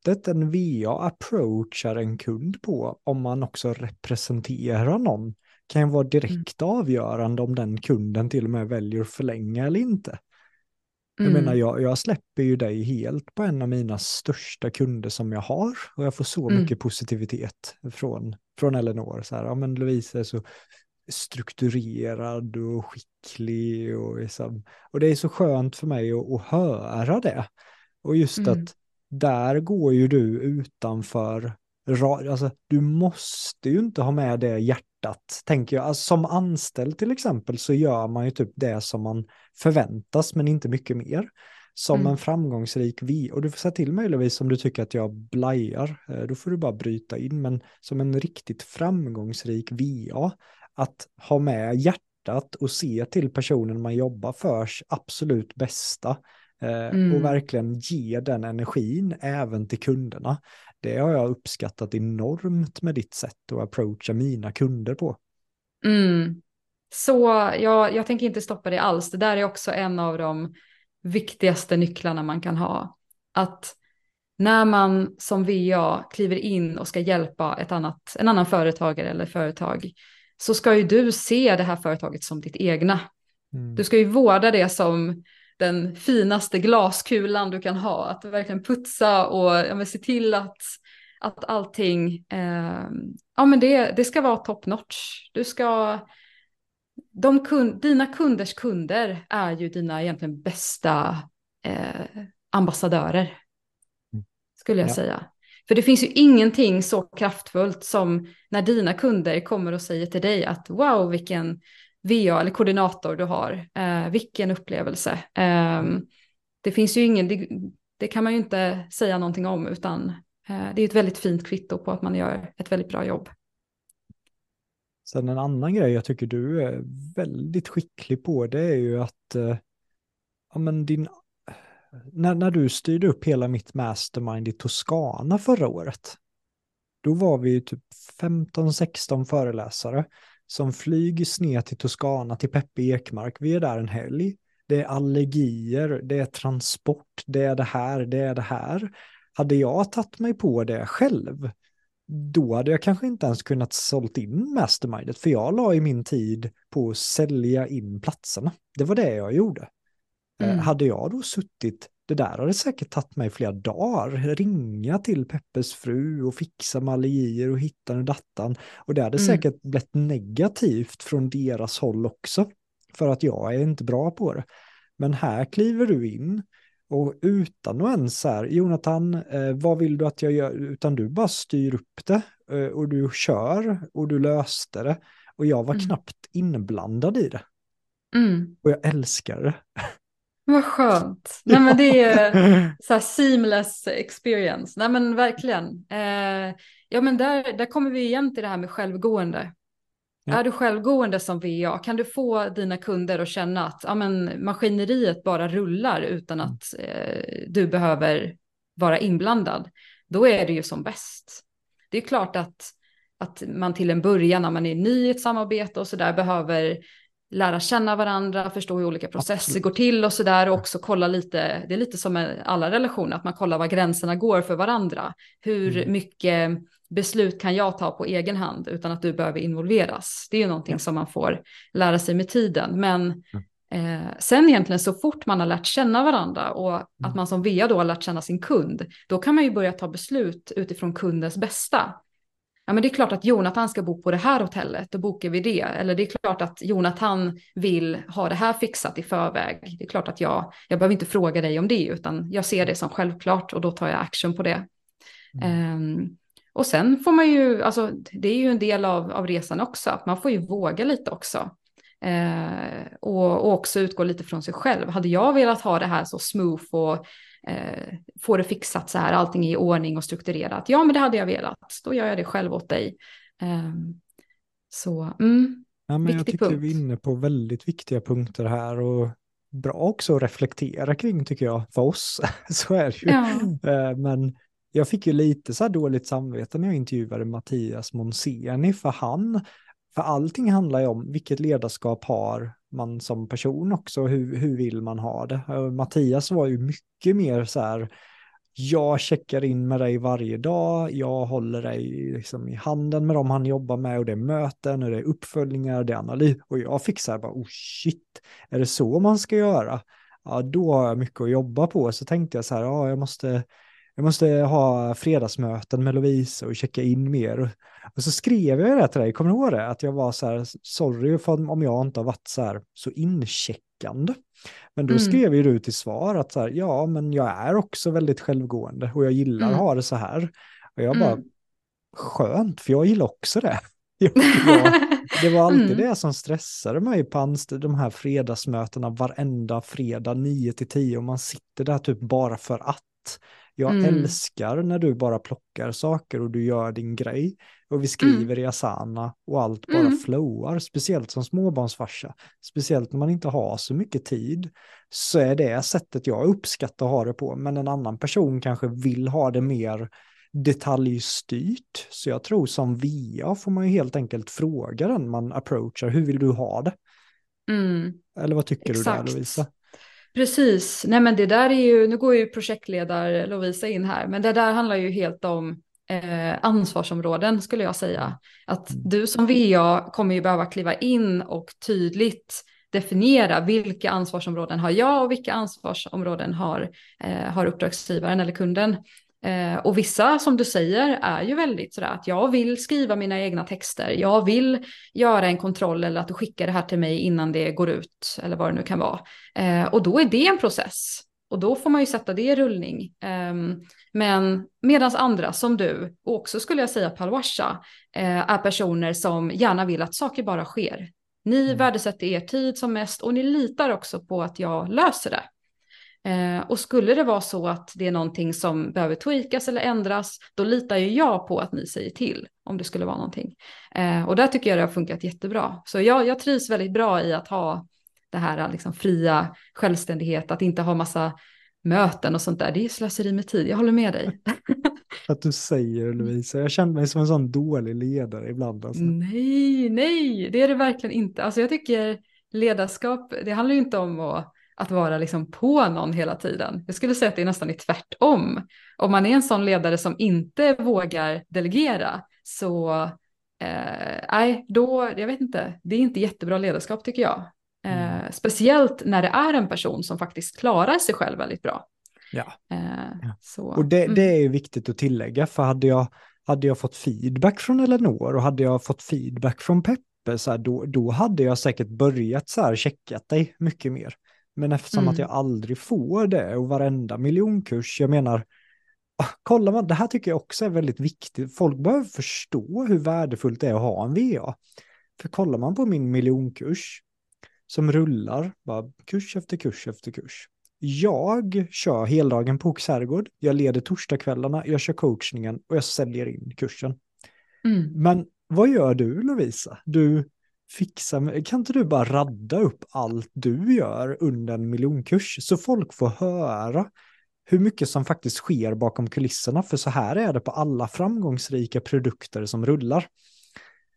sättet en VA approachar en kund på, om man också representerar någon, kan ju vara direkt avgörande om den kunden till och med väljer att förlänga eller inte. Jag Mm. menar, jag, jag släpper ju dig helt på en av mina största kunder som jag har och jag får så Mm. mycket positivitet från, från Elinor. Så här, ja men Lovisa är så strukturerad och skicklig och liksom, och det är så skönt för mig att, att höra det. Och just Mm. att där går ju du utanför, alltså du måste ju inte ha med det hjärtat, tänker jag. Alltså, som anställd till exempel så gör man ju typ det som man förväntas men inte mycket mer. Som Mm. en framgångsrik vi, och du får säga till mig Lovise om du tycker att jag blajar, eh, då får du bara bryta in, men som en riktigt framgångsrik VA, att ha med hjärtat och se till personen man jobbar förs absolut bästa Mm. och verkligen ge den energin även till kunderna. Det har jag uppskattat enormt med ditt sätt att approacha mina kunder på. Mm. Så jag, jag tänker inte stoppa det alls. Det där är också en av de viktigaste nycklarna man kan ha. Att när man som VA kliver in och ska hjälpa ett annat, en annan företagare eller företag så ska ju du se det här företaget som ditt egna. Mm. Du ska ju vårda det som den finaste glaskulan du kan ha. Att verkligen putsa och ja, men se till att, att allting, eh, ja men det, det ska vara top notch. Du ska, de kund, dina kunders kunder är ju dina egentligen bästa eh, ambassadörer. Mm. Skulle jag Ja. säga. För det finns ju ingenting så kraftfullt som när dina kunder kommer och säger till dig att wow vilken VA eller koordinator du har, eh, vilken upplevelse. Eh, det finns ju ingen, det, det kan man ju inte säga någonting om utan eh, det är ett väldigt fint kvitto på att man gör ett väldigt bra jobb. Sen en annan grej jag tycker du är väldigt skicklig på det är ju att eh, ja, men din, när, när du styrde upp hela mitt mastermind i Toscana förra året, då var vi ju typ 15-16 föreläsare som flygs ner till Toscana, till Peppe Ekmark. Vi är där en helg. Det är allergier, det är transport, det är det här, det är det här. Hade jag tagit mig på det själv, då hade jag kanske inte ens kunnat sålt in mastermindet, för jag la i min tid på att sälja in platserna. Det var det jag gjorde. Eh, Mm. Hade jag då suttit, det där hade säkert tagit mig flera dagar, ringa till Peppes fru och fixa med allergier och hitta och dattan. Och det hade Mm. säkert blivit negativt från deras håll också, för att jag är inte bra på det. Men här kliver du in och utan att ens så här, Jonathan, eh, vad vill du att jag gör? Utan du bara styr upp det eh, och du kör och du löste det. Och jag var Mm. knappt inblandad i det. Mm. Och jag älskar det. Vad skönt. Nej men det är så här seamless experience. Nej men verkligen. Eh, ja men där, där kommer vi igen till det här med självgående. Ja. Är du självgående som VA kan du få dina kunder att känna att ja, men maskineriet bara rullar utan Mm. att eh, du behöver vara inblandad. Då är det ju som bäst. Det är klart att, att man till en början när man är ny i ett samarbete och så där behöver lära känna varandra, förstå hur olika processer går till och så där och också kolla lite, det är lite som med alla relationer, att man kollar var gränserna går för varandra. Hur Mm. mycket beslut kan jag ta på egen hand utan att du behöver involveras? Det är ju någonting som man får lära sig med tiden. Men eh, sen egentligen så fort man har lärt känna varandra och Mm. att man som VA då har lärt känna sin kund, då kan man ju börja ta beslut utifrån kundens bästa. Ja men det är klart att Jonathan ska bo på det här hotellet, då bokar vi det. Eller det är klart att Jonathan vill ha det här fixat i förväg. Det är klart att jag, jag behöver inte fråga dig om det, utan jag ser det som självklart och då tar jag action på det. Mm. Um, och sen får man ju, alltså det är ju en del av, av resan också, att man får ju våga lite också. Eh, och, och, också utgå lite från sig själv. Hade jag velat ha det här så smooth och eh, få det fixat så här, allting i ordning och strukturerat. Ja, men det hade jag velat. Då gör jag det själv åt dig. Eh, så, mm, ja, men Jag tycker punkt. vi är inne på väldigt viktiga punkter här och bra också att reflektera kring tycker jag, för oss. [LAUGHS] så är det ju. Ja. Eh, men jag fick ju lite så här dåligt samvete när jag intervjuade Mattias Monseni, för han för allting handlar ju om vilket ledarskap har man som person också, hur, hur vill man ha det? Eh, Mattias var ju mycket mer så här, jag checkar in med dig varje dag, jag håller dig liksom i handen med dem han jobbar med och det är möten och det är uppföljningar, det är analys och jag fick så här bara, oh shit, är det så man ska göra? Ja, då har jag mycket att jobba på, så tänkte jag så här, ja, jag måste jag måste ha fredagsmöten med Lovisa och checka in mer. Och så skrev jag det till dig, kommer du ihåg det? Att jag var så här, sorry om jag inte har varit så här så incheckande. Men då mm. skrev ju du till svar att så här, ja, men jag är också väldigt självgående och jag gillar mm. att ha det så här. Och jag bara, mm. skönt, för jag gillar också det. [LAUGHS] Jag, [LAUGHS] det var alltid mm. det som stressade mig på de här fredagsmötena varenda fredag 9 till 10 och man sitter där typ bara för att. Jag mm. älskar när du bara plockar saker och du gör din grej. Och vi skriver mm. i Asana och allt bara mm. flowar, speciellt som småbarnsfarsa. Speciellt när man inte har så mycket tid. Så är det sättet jag uppskattar att ha det på. Men en annan person kanske vill ha det mer detaljstyrt. Så jag tror som VA får man ju helt enkelt fråga den man approachar, hur vill du ha det? Mm. Eller vad tycker Exakt. du där Lovisa? Precis, nej men det där är ju, nu går ju projektledare Lovisa in här, men det där handlar ju helt om eh, ansvarsområden skulle jag säga. Att mm. du som VA kommer ju behöva kliva in och tydligt definiera vilka ansvarsområden har jag och vilka ansvarsområden har, eh, har uppdragsgivaren eller kunden. Eh, och vissa som du säger är ju väldigt sådär att jag vill skriva mina egna texter, jag vill göra en kontroll eller att du skickar det här till mig innan det går ut eller vad det nu kan vara. Eh, och då är det en process och då får man ju sätta det i rullning. Eh, men medan andra som du, och också skulle jag säga Palwasha, eh, är personer som gärna vill att saker bara sker. Ni mm. värdesätter er tid som mest och ni litar också på att jag löser det. Eh, och skulle det vara så att det är någonting som behöver tweakas eller ändras, då litar ju jag på att ni säger till om det skulle vara någonting. Eh, och där tycker jag det har funkat jättebra. Så jag, jag trivs väldigt bra i att ha det här liksom fria självständighet, att inte ha massa möten och sånt där. Det är slöseri med tid, jag håller med dig. [LAUGHS] att du säger Lovisa, jag känner mig som en sån dålig ledare ibland. Alltså. Nej, nej, det är det verkligen inte. Alltså jag tycker ledarskap, det handlar ju inte om att att vara liksom på någon hela tiden. Jag skulle säga att det är nästan är tvärtom. Om man är en sån ledare som inte vågar delegera så eh, nej, då, jag vet inte, det är inte jättebra ledarskap tycker jag. Eh, mm. Speciellt när det är en person som faktiskt klarar sig själv väldigt bra. Ja. Eh, så, och det, mm. det är viktigt att tillägga, för hade jag, hade jag fått feedback från Elinor och hade jag fått feedback från Peppe, så här, då, då hade jag säkert börjat så här checkat dig mycket mer. Men eftersom mm. att jag aldrig får det och varenda miljonkurs, jag menar, ah, kolla man, det här tycker jag också är väldigt viktigt. Folk behöver förstå hur värdefullt det är att ha en VA. För kollar man på min miljonkurs som rullar, bara kurs efter kurs efter kurs. Jag kör heldagen på Oxherrgård, jag leder torsdagskvällarna, jag kör coachningen och jag säljer in kursen. Mm. Men vad gör du Lovisa? Du fixa, kan inte du bara radda upp allt du gör under en miljonkurs så folk får höra hur mycket som faktiskt sker bakom kulisserna, för så här är det på alla framgångsrika produkter som rullar.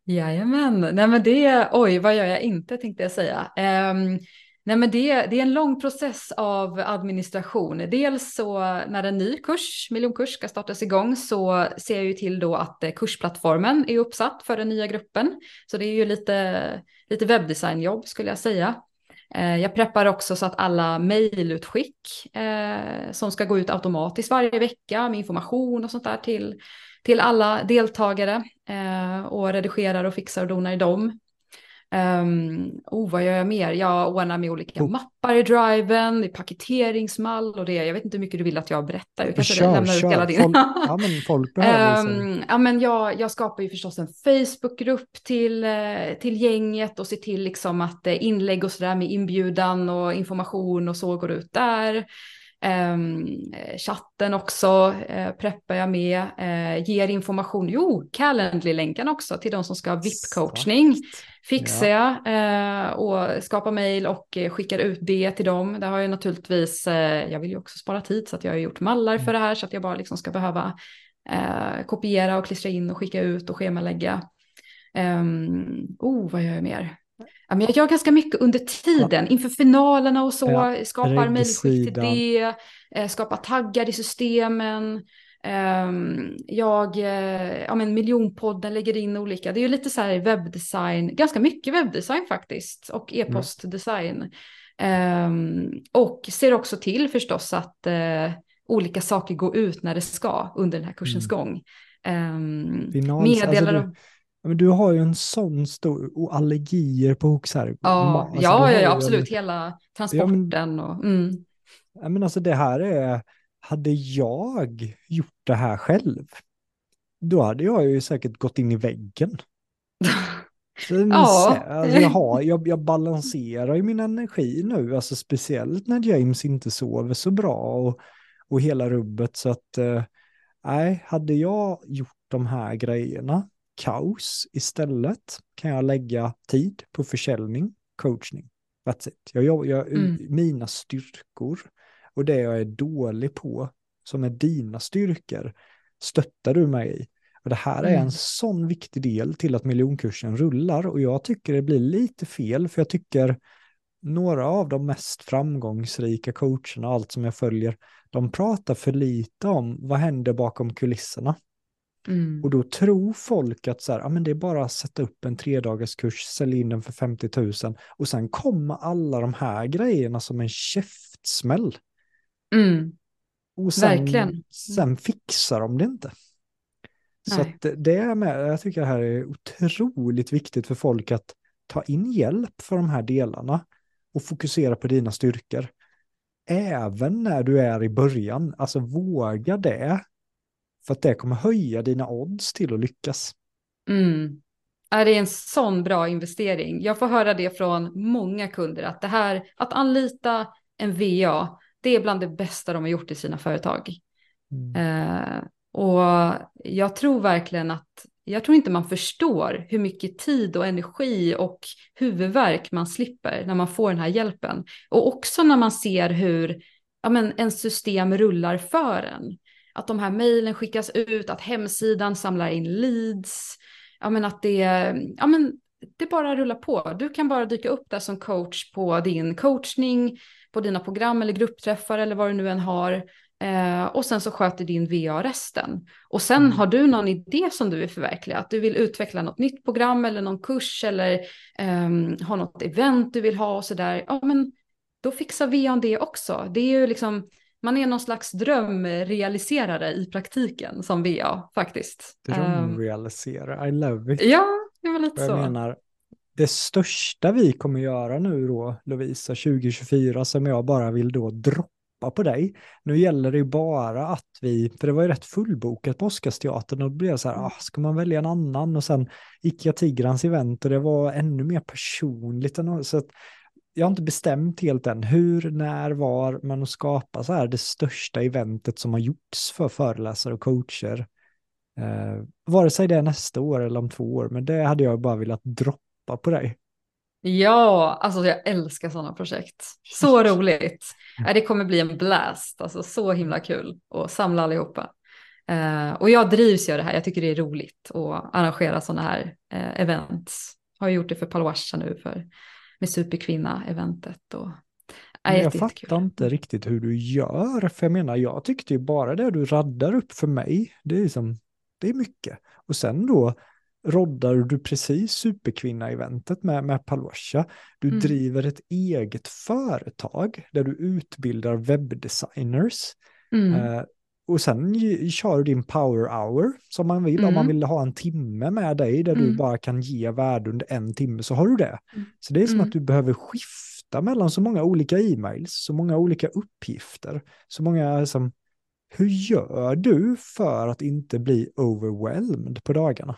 Jajamän, nej men det, oj vad gör jag inte tänkte jag säga. Um, Nej, men det, det är en lång process av administration. Dels så när en ny kurs, miljonkurs, ska startas igång så ser jag ju till då att eh, kursplattformen är uppsatt för den nya gruppen. Så det är ju lite, lite webbdesignjobb skulle jag säga. Eh, jag preppar också så att alla mejlutskick eh, som ska gå ut automatiskt varje vecka med information och sånt där till, till alla deltagare eh, och redigerar och fixar och donar i dem. Um, oh, vad gör jag mer? Jag ordnar med olika oh. mappar i driven, i paketeringsmall och det. Jag vet inte hur mycket du vill att jag berättar. Jag kanske kör, lämnar ut hela din. Folk, [LAUGHS] ja, men folk behöver um, ja, men jag, jag skapar ju förstås en Facebookgrupp till, eh, till gänget och ser till liksom att eh, inlägg och sådär med inbjudan och information och så går ut där. Um, chatten också uh, preppar jag med, uh, ger information. Jo, Calendly-länken också till de som ska ha VIP-coachning. Fixar ja. jag och skapar mejl och skickar ut det till dem. Det har jag naturligtvis, jag vill ju också spara tid så att jag har gjort mallar för det här så att jag bara liksom ska behöva kopiera och klistra in och skicka ut och schemalägga. Um, oh, vad gör jag mer? Ja, men jag gör ganska mycket under tiden, inför finalerna och så, ja. skapar mejlskick till det, eh, skapar taggar i systemen. Um, jag, eh, ja men miljonpodden lägger in olika, det är ju lite så här webbdesign, ganska mycket webbdesign faktiskt och mm. e-postdesign. Um, och ser också till förstås att uh, olika saker går ut när det ska under den här kursens mm. gång. Um, Finals, meddelar alltså du men du har ju en sån stor, och allergier på Hookshärg. Ja, alltså, ja, ja, absolut, en... hela transporten ja, men, och... Mm. Ja, men alltså det här är, hade jag gjort det här själv, då hade jag ju säkert gått in i väggen. [LAUGHS] ja. alltså jag, har, jag, jag [LAUGHS] balanserar ju min energi nu, alltså speciellt när James inte sover så bra och, och hela rubbet. Så att, eh, nej, äh, hade jag gjort de här grejerna kaos. Istället kan jag lägga tid på försäljning, coachning. That's it. Jag, jag, mm. Mina styrkor och det jag är dålig på, som är dina styrkor, stöttar du mig i. Och det här är mm. en sån viktig del till att miljonkursen rullar och jag tycker det blir lite fel för jag tycker några av de mest framgångsrika coacherna, allt som jag följer, de pratar för lite om vad händer bakom kulisserna. Mm. Och då tror folk att så här, ja, men det är bara att sätta upp en tredagaskurs, sälja in den för 50 000 och sen kommer alla de här grejerna som en käftsmäll. Mm. Och sen, Verkligen. sen fixar de det inte. Nej. Så att det är med, jag tycker det här är otroligt viktigt för folk att ta in hjälp för de här delarna och fokusera på dina styrkor. Även när du är i början, alltså våga det för att det kommer höja dina odds till att lyckas. Mm. Är det en sån bra investering? Jag får höra det från många kunder att det här att anlita en VA, det är bland det bästa de har gjort i sina företag. Mm. Eh, och jag tror verkligen att jag tror inte man förstår hur mycket tid och energi och huvudvärk man slipper när man får den här hjälpen. Och också när man ser hur ja, men, en system rullar för en att de här mejlen skickas ut, att hemsidan samlar in leads, ja men att det, ja men det bara rullar på. Du kan bara dyka upp där som coach på din coachning, på dina program eller gruppträffar eller vad du nu än har. Eh, och sen så sköter din VA resten. Och sen mm. har du någon idé som du vill förverkliga, att du vill utveckla något nytt program eller någon kurs eller eh, ha något event du vill ha och sådär. Ja men då fixar VA det också. Det är ju liksom man är någon slags drömrealiserare i praktiken som VA faktiskt. Drömrealiserare, I love it. Ja, det var lite jag så. Menar, det största vi kommer göra nu då, Lovisa, 2024, som jag bara vill då droppa på dig. Nu gäller det ju bara att vi, för det var ju rätt fullbokat på Oscarsteatern och då blev det så här, mm. ah, ska man välja en annan? Och sen gick jag Tigrans event och det var ännu mer personligt. Än, så att jag har inte bestämt helt än hur, när, var, men att skapa så här det största eventet som har gjorts för föreläsare och coacher. Eh, vare sig det är nästa år eller om två år, men det hade jag bara velat droppa på dig. Ja, alltså jag älskar sådana projekt. Så [LAUGHS] roligt. Det kommer bli en blast, alltså så himla kul att samla allihopa. Uh, och jag drivs ju av det här, jag tycker det är roligt att arrangera sådana här uh, events. Har gjort det för Paluasha nu för med superkvinna-eventet. Och, äh, jag fattar inte riktigt hur du gör, för jag menar, jag tyckte ju bara det du raddar upp för mig, det är, liksom, det är mycket. Och sen då roddar du precis superkvinna-eventet med, med Palosha. Du mm. driver ett eget företag där du utbildar webbdesigners. Mm. Eh, och sen kör du din power hour som man vill. Mm. Om man mm. vill ha en timme med dig där du mm. bara kan ge värde under en timme så har du det. Mm. Så det är som att du behöver skifta mellan så många olika e-mails, så många olika uppgifter, så många liksom, hur gör du för att inte bli overwhelmed på dagarna?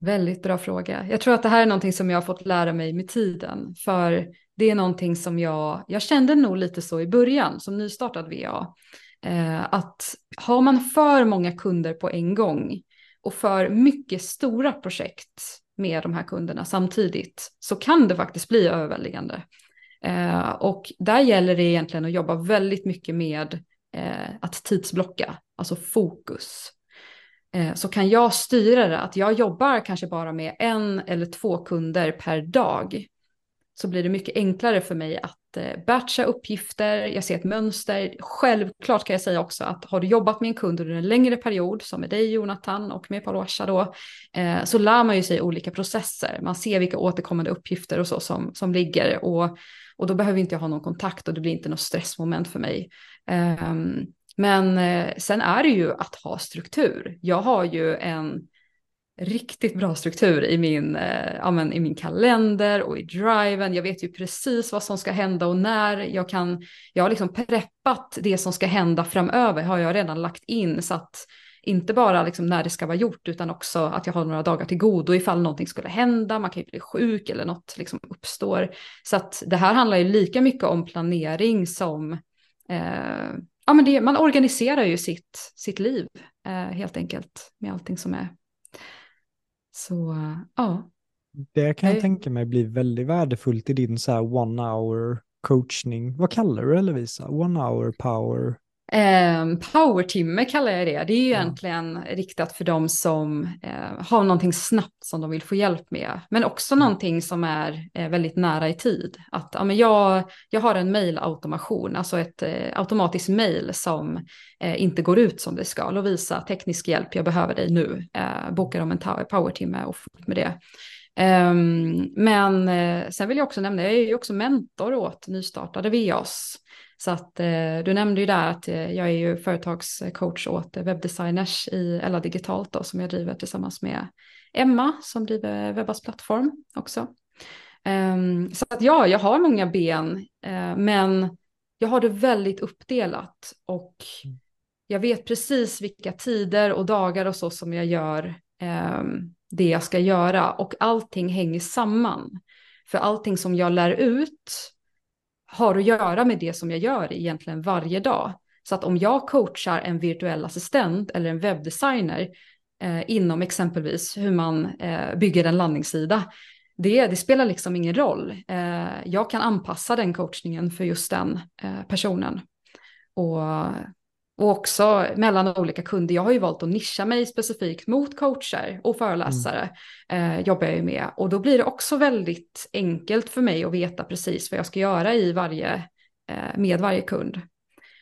Väldigt bra fråga. Jag tror att det här är någonting som jag har fått lära mig med tiden. För det är någonting som jag, jag kände nog lite så i början som nystartad VA. Eh, att har man för många kunder på en gång och för mycket stora projekt med de här kunderna samtidigt så kan det faktiskt bli överväldigande. Eh, och där gäller det egentligen att jobba väldigt mycket med eh, att tidsblocka, alltså fokus. Eh, så kan jag styra det, att jag jobbar kanske bara med en eller två kunder per dag, så blir det mycket enklare för mig att eh, batcha uppgifter, jag ser ett mönster. Självklart kan jag säga också att har du jobbat med en kund under en längre period, som med dig Jonathan och med Palosha då, eh, så lär man ju sig olika processer. Man ser vilka återkommande uppgifter och så som, som ligger och, och då behöver inte jag ha någon kontakt och det blir inte något stressmoment för mig. Ehm, men eh, sen är det ju att ha struktur. Jag har ju en riktigt bra struktur i min, eh, ja, men, i min kalender och i driven. Jag vet ju precis vad som ska hända och när. Jag, kan, jag har liksom preppat det som ska hända framöver har jag redan lagt in så att inte bara liksom när det ska vara gjort utan också att jag har några dagar till godo ifall någonting skulle hända, man kan ju bli sjuk eller något liksom uppstår. Så att det här handlar ju lika mycket om planering som eh, ja, men det, man organiserar ju sitt, sitt liv eh, helt enkelt med allting som är. Så ja. Det kan jag, jag tänka mig blir väldigt värdefullt i din så här one hour coachning. Vad kallar du det Lovisa? One hour power? Eh, powertimme kallar jag det. Det är ju ja. egentligen riktat för dem som eh, har någonting snabbt som de vill få hjälp med. Men också mm. någonting som är eh, väldigt nära i tid. Att ja, men jag, jag har en mailautomation, alltså ett eh, automatiskt mail som eh, inte går ut som det ska. Lovisa, teknisk hjälp, jag behöver dig nu. Eh, bokar om en powertimme och fort med det. Um, men eh, sen vill jag också nämna, jag är ju också mentor åt nystartade VAs. Så att eh, du nämnde ju där att eh, jag är ju företagscoach åt webbdesigners i Ella Digitalt då, som jag driver tillsammans med Emma som driver Webbas plattform också. Um, så att ja, jag har många ben, uh, men jag har det väldigt uppdelat och jag vet precis vilka tider och dagar och så som jag gör um, det jag ska göra och allting hänger samman. För allting som jag lär ut har att göra med det som jag gör egentligen varje dag. Så att om jag coachar en virtuell assistent eller en webbdesigner eh, inom exempelvis hur man eh, bygger en landningssida, det, det, spelar liksom ingen roll. Eh, jag kan anpassa den coachningen för just den eh, personen. Och och också mellan olika kunder. Jag har ju valt att nischa mig specifikt mot coacher och föreläsare. Mm. Eh, jobbar jag ju med. Och då blir det också väldigt enkelt för mig att veta precis vad jag ska göra i varje, eh, med varje kund.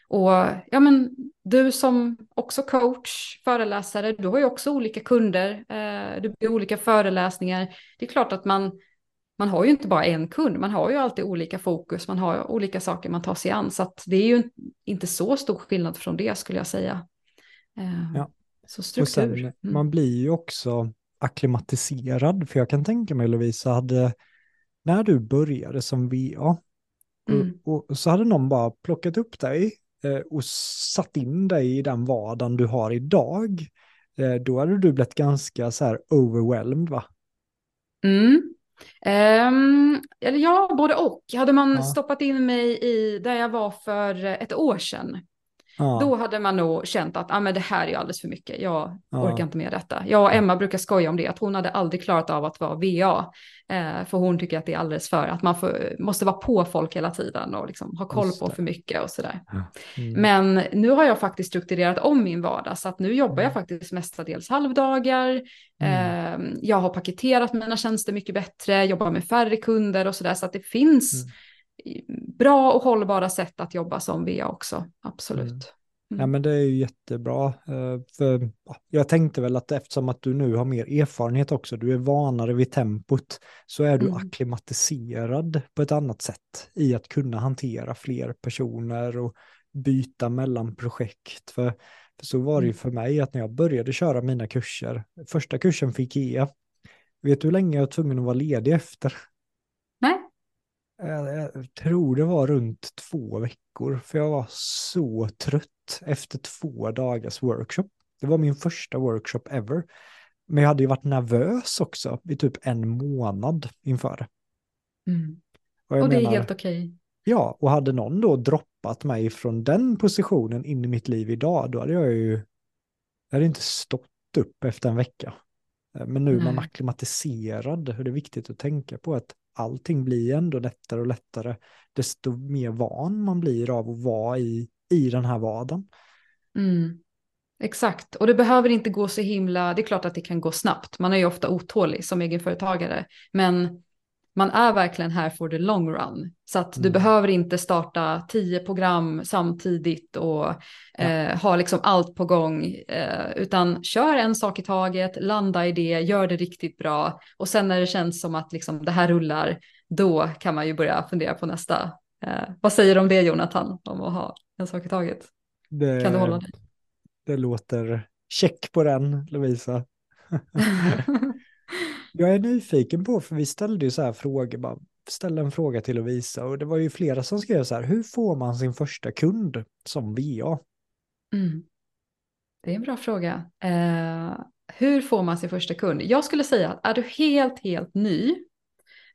Och ja, men du som också coach, föreläsare, du har ju också olika kunder. Eh, du blir olika föreläsningar. Det är klart att man man har ju inte bara en kund, man har ju alltid olika fokus, man har olika saker man tar sig an. Så att det är ju inte så stor skillnad från det skulle jag säga. Eh, ja. Så struktur. Sen, mm. Man blir ju också akklimatiserad, för jag kan tänka mig Lovisa, hade, när du började som VA, mm. och, och, så hade någon bara plockat upp dig eh, och satt in dig i den vardagen du har idag, eh, då hade du blivit ganska så här overwhelmed va? Mm. Um, eller ja, både och. Hade man ja. stoppat in mig i där jag var för ett år sedan, Ja. Då hade man nog känt att ah, men det här är alldeles för mycket, jag ja. orkar inte med detta. Jag och Emma brukar skoja om det, att hon hade aldrig klarat av att vara VA. Eh, för hon tycker att det är alldeles för, att man får, måste vara på folk hela tiden och liksom ha koll på för mycket och sådär. Ja. Mm. Men nu har jag faktiskt strukturerat om min vardag, så att nu jobbar jag mm. faktiskt mestadels halvdagar. Mm. Eh, jag har paketerat mina tjänster mycket bättre, jobbar med färre kunder och sådär, så att det finns mm bra och hållbara sätt att jobba som VA också, absolut. Ja, men det är ju jättebra. Eh, för jag tänkte väl att eftersom att du nu har mer erfarenhet också, du är vanare vid tempot, så är du mm. akklimatiserad på ett annat sätt i att kunna hantera fler personer och byta mellan projekt. För, för så var det ju mm. för mig att när jag började köra mina kurser, första kursen fick IKEA, vet du hur länge jag var tvungen att vara ledig efter? Jag, jag tror det var runt två veckor, för jag var så trött efter två dagars workshop. Det var min första workshop ever. Men jag hade ju varit nervös också i typ en månad inför. Mm. Och, och, det menar, är helt okej. Okay. Ja, och hade någon då droppat mig från den positionen in i mitt liv idag, då hade jag ju jag hade inte stått upp efter en vecka. Men nu är man akklimatiserad, och det är viktigt att tänka på att allting blir ändå lättare och lättare, desto mer van man blir av att vara i i den här vardagen. Mm. Exakt, och det behöver inte gå så himla, det är klart att det kan gå snabbt, man är ju ofta otålig som egenföretagare, men man är verkligen här for the long run. Så att mm. du behöver inte starta tio program samtidigt och ja. eh, ha liksom allt på gång, eh, utan kör en sak i taget, landa i det, gör det riktigt bra och sen när det känns som att liksom det här rullar, då kan man ju börja fundera på nästa. Eh, vad säger du om det Jonathan, om att ha en sak i taget. Det, kan du hålla dig? Det låter check på den, Lovisa. [LAUGHS] [LAUGHS] jag är nyfiken på, för vi ställde ju så här frågor, bara ställde en fråga till Lovisa och det var ju flera som skrev så här, hur får man sin första kund som VA? Mm. Det är en bra fråga. Eh, hur får man sin första kund? Jag skulle säga att är du helt, helt ny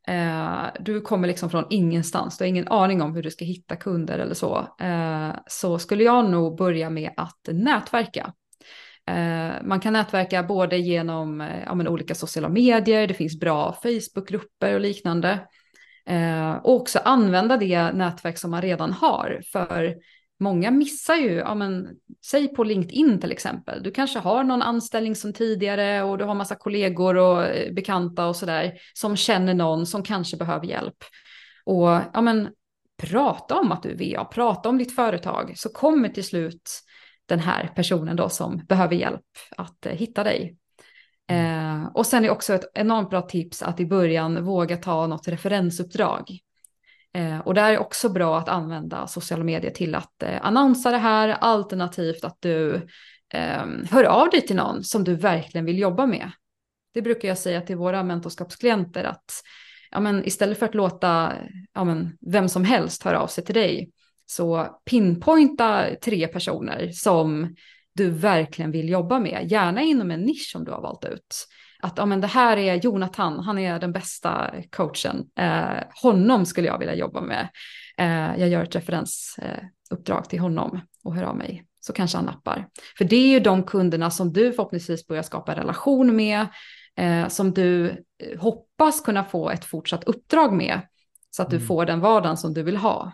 Eh, du kommer liksom från ingenstans, du har ingen aning om hur du ska hitta kunder eller så. Eh, så skulle jag nog börja med att nätverka. Eh, man kan nätverka både genom eh, ja, men olika sociala medier, det finns bra Facebookgrupper och liknande. Eh, och också använda det nätverk som man redan har. För många missar ju, ja men säg på LinkedIn till exempel, du kanske har någon anställning som tidigare och du har massa kollegor och bekanta och sådär som känner någon som kanske behöver hjälp. Och ja men prata om att du är VA, prata om ditt företag så kommer till slut den här personen då som behöver hjälp att eh, hitta dig. Mm. Eh, och sen är också ett enormt bra tips att i början våga ta något referensuppdrag. Eh, och där är också bra att använda sociala medier till att eh, annonsa det här, alternativt att du eh, hör av dig till någon som du verkligen vill jobba med. Det brukar jag säga till våra mentorskapsklienter att ja, men istället för att låta ja, men, vem som helst höra av sig till dig, så pinpointa tre personer som du verkligen vill jobba med, gärna inom en nisch som du har valt ut att ja, men det här är Jonathan, han är den bästa coachen. Eh, honom skulle jag vilja jobba med. Eh, jag gör ett referensuppdrag eh, till honom och hör av mig. Så kanske han nappar. För det är ju de kunderna som du förhoppningsvis börjar skapa relation med, eh, som du eh, hoppas kunna få ett fortsatt uppdrag med. Så att du mm. får den vardagen som du vill ha.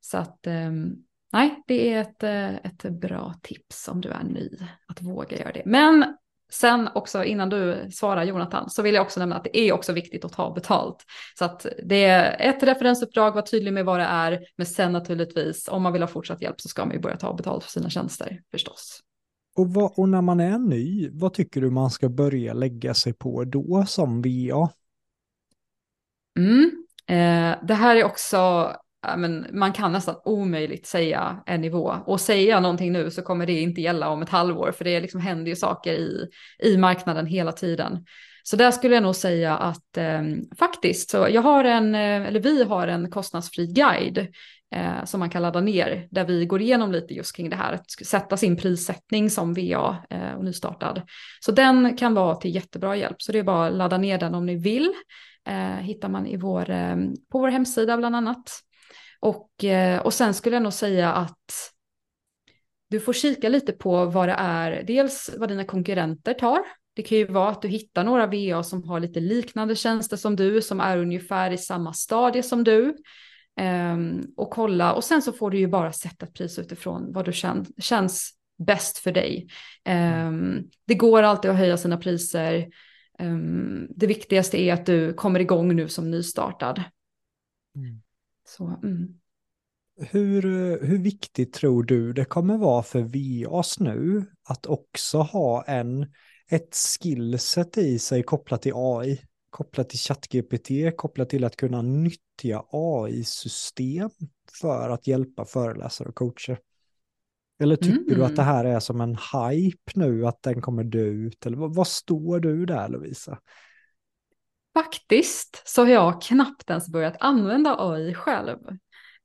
Så att ehm, nej, det är ett, eh, ett bra tips om du är ny att våga göra det. Men Sen också innan du svarar Jonathan så vill jag också nämna att det är också viktigt att ta betalt. Så att det är ett referensuppdrag, var tydlig med vad det är, men sen naturligtvis om man vill ha fortsatt hjälp så ska man ju börja ta betalt för sina tjänster förstås. Och, vad, och när man är ny, vad tycker du man ska börja lägga sig på då som VA? Mm, eh, det här är också men man kan nästan omöjligt säga en nivå. Och säger jag någonting nu så kommer det inte gälla om ett halvår, för det liksom händer ju saker i, i marknaden hela tiden. Så där skulle jag nog säga att eh, faktiskt, så jag har en, eh, eller vi har en kostnadsfri guide eh, som man kan ladda ner, där vi går igenom lite just kring det här, att sätta sin prissättning som VA eh, och nystartad. Så den kan vara till jättebra hjälp, så det är bara att ladda ner den om ni vill. Eh, hittar man i vår, eh, på vår hemsida bland annat. Och, eh, och sen skulle jag nog säga att du får kika lite på vad det är, dels vad dina konkurrenter tar. Det kan ju vara att du hittar några VA som har lite liknande tjänster som du, som är ungefär i samma stadie som du. Um, och kolla, och sen så får du ju bara sätta ett pris utifrån vad du kän känns bäst för dig. Um, det går alltid att höja sina priser. Um, det viktigaste är att du kommer igång nu som nystartad. Mm. Så, mm. Hur, hur viktigt tror du det kommer vara för VAs nu att också ha en, ett skillset i sig kopplat till AI, kopplat till ChatGPT, kopplat till att kunna nyttja AI-system för att hjälpa föreläsare och coacher? Eller tycker mm. du att det mm. här är som en hype nu, att den kommer dö ut? Eller vad, vad står du där Lovisa? Faktiskt så har jag knappt ens börjat använda AI själv.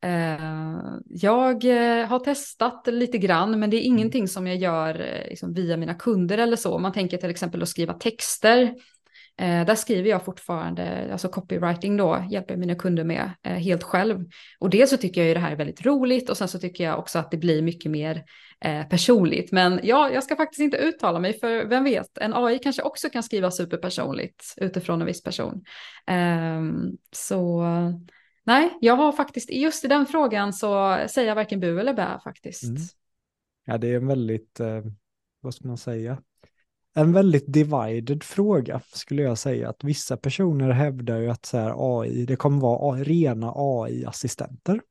Eh, jag eh, har testat lite grann, men det är ingenting som jag gör eh, liksom via mina kunder eller så. Man tänker till exempel att skriva texter Eh, där skriver jag fortfarande, alltså copywriting då, hjälper mina kunder med eh, helt själv. Och dels så tycker jag ju det här är väldigt roligt och sen så tycker jag också att det blir mycket mer eh, personligt. Men ja, jag ska faktiskt inte uttala mig för vem vet, en AI kanske också kan skriva superpersonligt utifrån en viss person. Ehm, så nej, jag har faktiskt, just i den frågan så säger jag varken bu eller bä faktiskt. Mm. Ja, det är en väldigt, eh, vad ska man säga, en väldigt divided fråga skulle jag säga. Att vissa personer hävdar ju att så här, AI, det kommer vara rena AI-assistenter.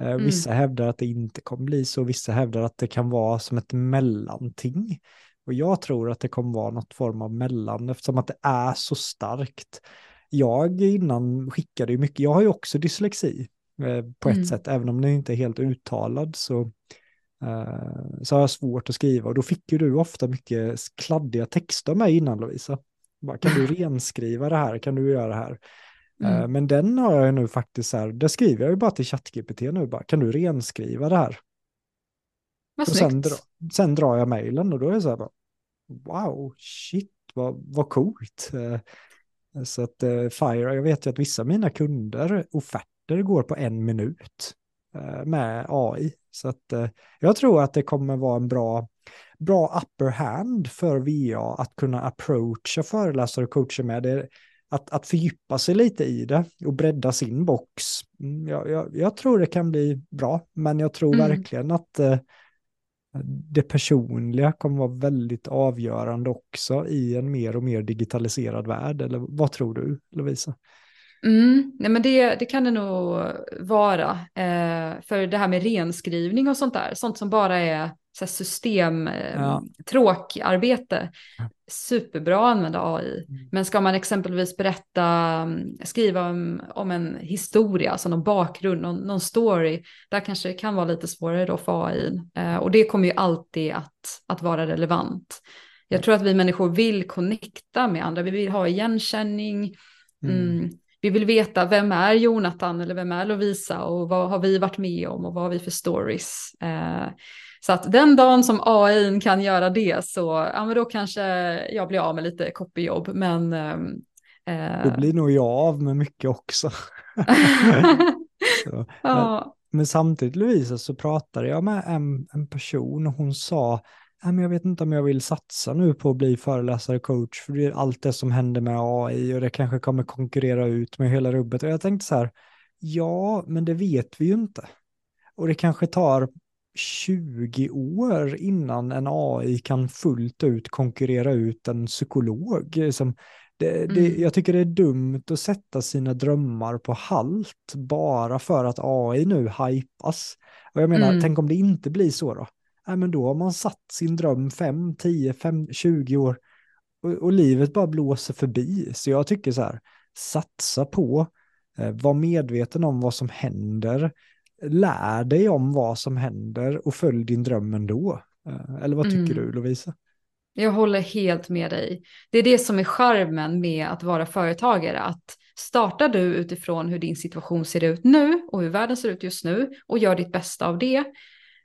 Eh, mm. Vissa hävdar att det inte kommer bli så, vissa hävdar att det kan vara som ett mellanting. Och jag tror att det kommer vara något form av mellan eftersom att det är så starkt. Jag innan skickade ju mycket, jag har ju också dyslexi eh, på ett mm. sätt, även om den inte är helt uttalad så så har jag svårt att skriva och då fick ju du ofta mycket kladdiga texter med innan Lovisa. Bara, kan du [LAUGHS] renskriva det här? Kan du göra det här? Eh, mm. Men den har jag nu faktiskt så här, det skriver jag ju bara till ChatGPT nu, bara, kan du renskriva det här? Vad och sen, dra, sen drar jag mejlen och då är det så här, bara, wow, shit, vad, vad coolt. Eh, så att Fire, jag vet ju att vissa av mina kunder, offerter går på en minut med AI. Så att, eh, jag tror att det kommer vara en bra, bra upper hand för VA att kunna approacha föreläsare och coacher med det. Att, att fördjupa sig lite i det och bredda sin box. Mm, jag, jag, jag tror det kan bli bra, men jag tror mm. verkligen att eh, det personliga kommer vara väldigt avgörande också i en mer och mer digitaliserad värld. Eller vad tror du, Lovisa? Mm, nej men det, det kan det nog vara. Eh, för det här med renskrivning och sånt där, sånt som bara är så system, eh, ja. tråkarbete, superbra att använda AI. Mm. Men ska man exempelvis berätta, mm, skriva om, om en historia, alltså någon bakgrund, någon, någon, story, där kanske det kan vara lite svårare då för AI. Eh, och det kommer ju alltid att, att vara relevant. Jag tror att vi människor vill connecta med andra, vi vill ha igenkänning, mm. Mm, vi vill veta vem är Jonathan eller vem är Lovisa och vad har vi varit med om och vad har vi för stories. Eh, så att den dagen som AI kan göra det så ja, men då kanske jag blir av med lite copyjobb. Men ehm, eh, då blir nog jag av med mycket också. [LAUGHS] så, ja. men, men, samtidigt Lovisa så pratade jag med en, en person och hon sa jag vet inte om jag vill satsa nu på att bli föreläsare coach, för det är allt det som händer med AI och det kanske kommer konkurrera ut med hela rubbet. Och jag tänkte så här, ja, men det vet vi ju inte. Och det kanske tar 20 år innan en AI kan fullt ut konkurrera ut en psykolog. Som det, det, mm. Jag tycker det är dumt att sätta sina drömmar på halt bara för att AI nu hypas. Och jag menar, mm. tänk om det inte blir så då? Nej, men då har man satt sin dröm 5, 10, 5, 20 år och, och, livet bara blåser förbi. Så jag tycker så här, satsa på, eh, var medveten om vad som händer, lär dig om vad som händer och följ din dröm ändå. Eh, eller vad tycker mm. du Lovisa? Jag håller helt med dig. Det är det som är charmen med att vara företagare, att startar du utifrån hur din situation ser ut nu och hur världen ser ut just nu och gör ditt bästa av det,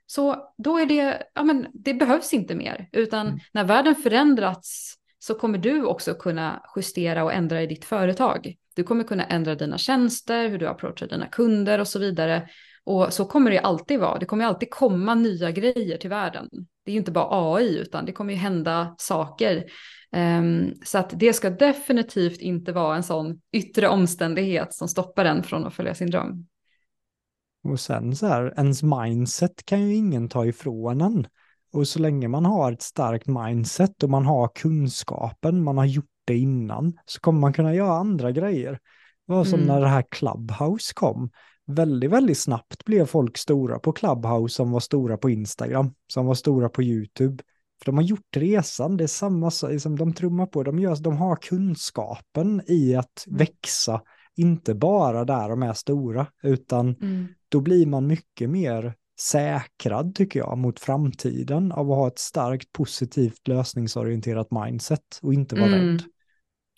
så då är det, ja men det behövs inte mer, utan mm. när världen förändrats så kommer du också kunna justera och ändra i ditt företag. Du kommer kunna ändra dina tjänster, hur du approachar dina kunder och så vidare. Och så kommer det alltid vara. Det kommer alltid komma nya grejer till världen. Det är ju inte bara AI, utan det kommer ju hända saker. Um, så att det ska definitivt inte vara en sån yttre omständighet som stoppar den från att följa sin dröm. Och sen så här, ens mindset kan ju ingen ta ifrån en. Och så länge man har ett starkt mindset och man har kunskapen, man har gjort det innan, så kommer man kunna göra andra grejer. Det var som mm. när det här Clubhouse kom. väldigt, väldigt snabbt blev folk stora på Clubhouse som var stora på Instagram, som var stora på YouTube. För de har gjort resan, det är samma som de trummar på, de, gör, de har kunskapen i att växa, inte bara där de är stora, utan mm. då blir man mycket mer säkrad, tycker jag, mot framtiden av att ha ett starkt positivt lösningsorienterat mindset och inte vara mm. rädd.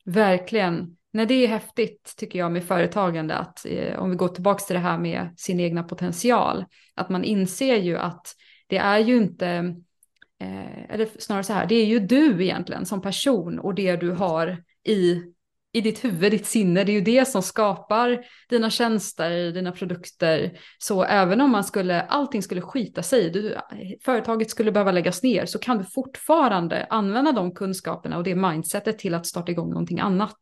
Verkligen. Nej, det är häftigt tycker jag med företagande att eh, om vi går tillbaka till det här med sin egna potential, att man inser ju att det är ju inte, eh, eller snarare så här, det är ju du egentligen som person och det du har i i ditt huvud, ditt sinne, det är ju det som skapar dina tjänster, dina produkter. Så även om man skulle, allting skulle skita sig, du, företaget skulle behöva läggas ner, så kan du fortfarande använda de kunskaperna och det mindsetet till att starta igång någonting annat.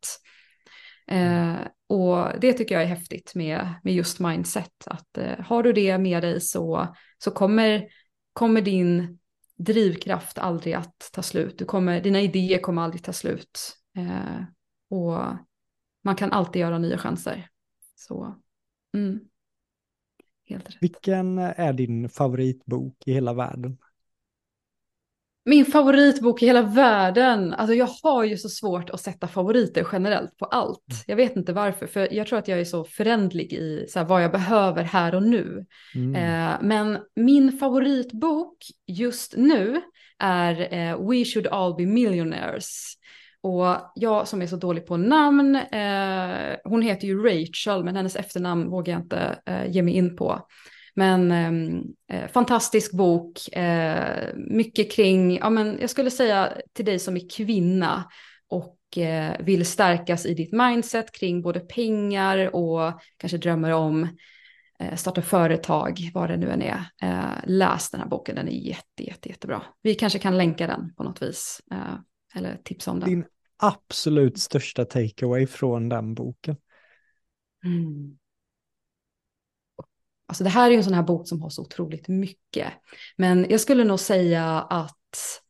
Eh, och det tycker jag är häftigt med, med just mindset, att eh, har du det med dig så, så kommer, kommer din drivkraft aldrig att ta slut. Du kommer, dina idéer kommer aldrig ta slut. Eh, och man kan alltid göra nya chanser. Så, mm. Helt rätt. Vilken är din favoritbok i hela världen? Min favoritbok i hela världen, alltså jag har ju så svårt att sätta favoriter generellt på allt. Mm. Jag vet inte varför, för jag tror att jag är så förändlig i så här, vad jag behöver här och nu. Mm. Eh, men min favoritbok just nu är eh, We should all be millionaires och jag som är så dålig på namn, eh, hon heter ju Rachel, men hennes efternamn vågar jag inte eh, ge mig in på. Men ehm, eh, fantastisk bok, eh, mycket kring, ja men jag skulle säga till dig som är kvinna och eh, vill stärkas i ditt mindset kring både pengar och kanske drömmer om eh, starta företag, vad det nu än är. Eh, läs den här boken, den är jätte, jätte, jättebra. Vi kanske kan länka den på något vis eh, eller tipsa om den. Din absolut största takeaway från den boken? Mm. Alltså det här är ju en sån här bok som har så otroligt mycket. Men jag skulle nog säga att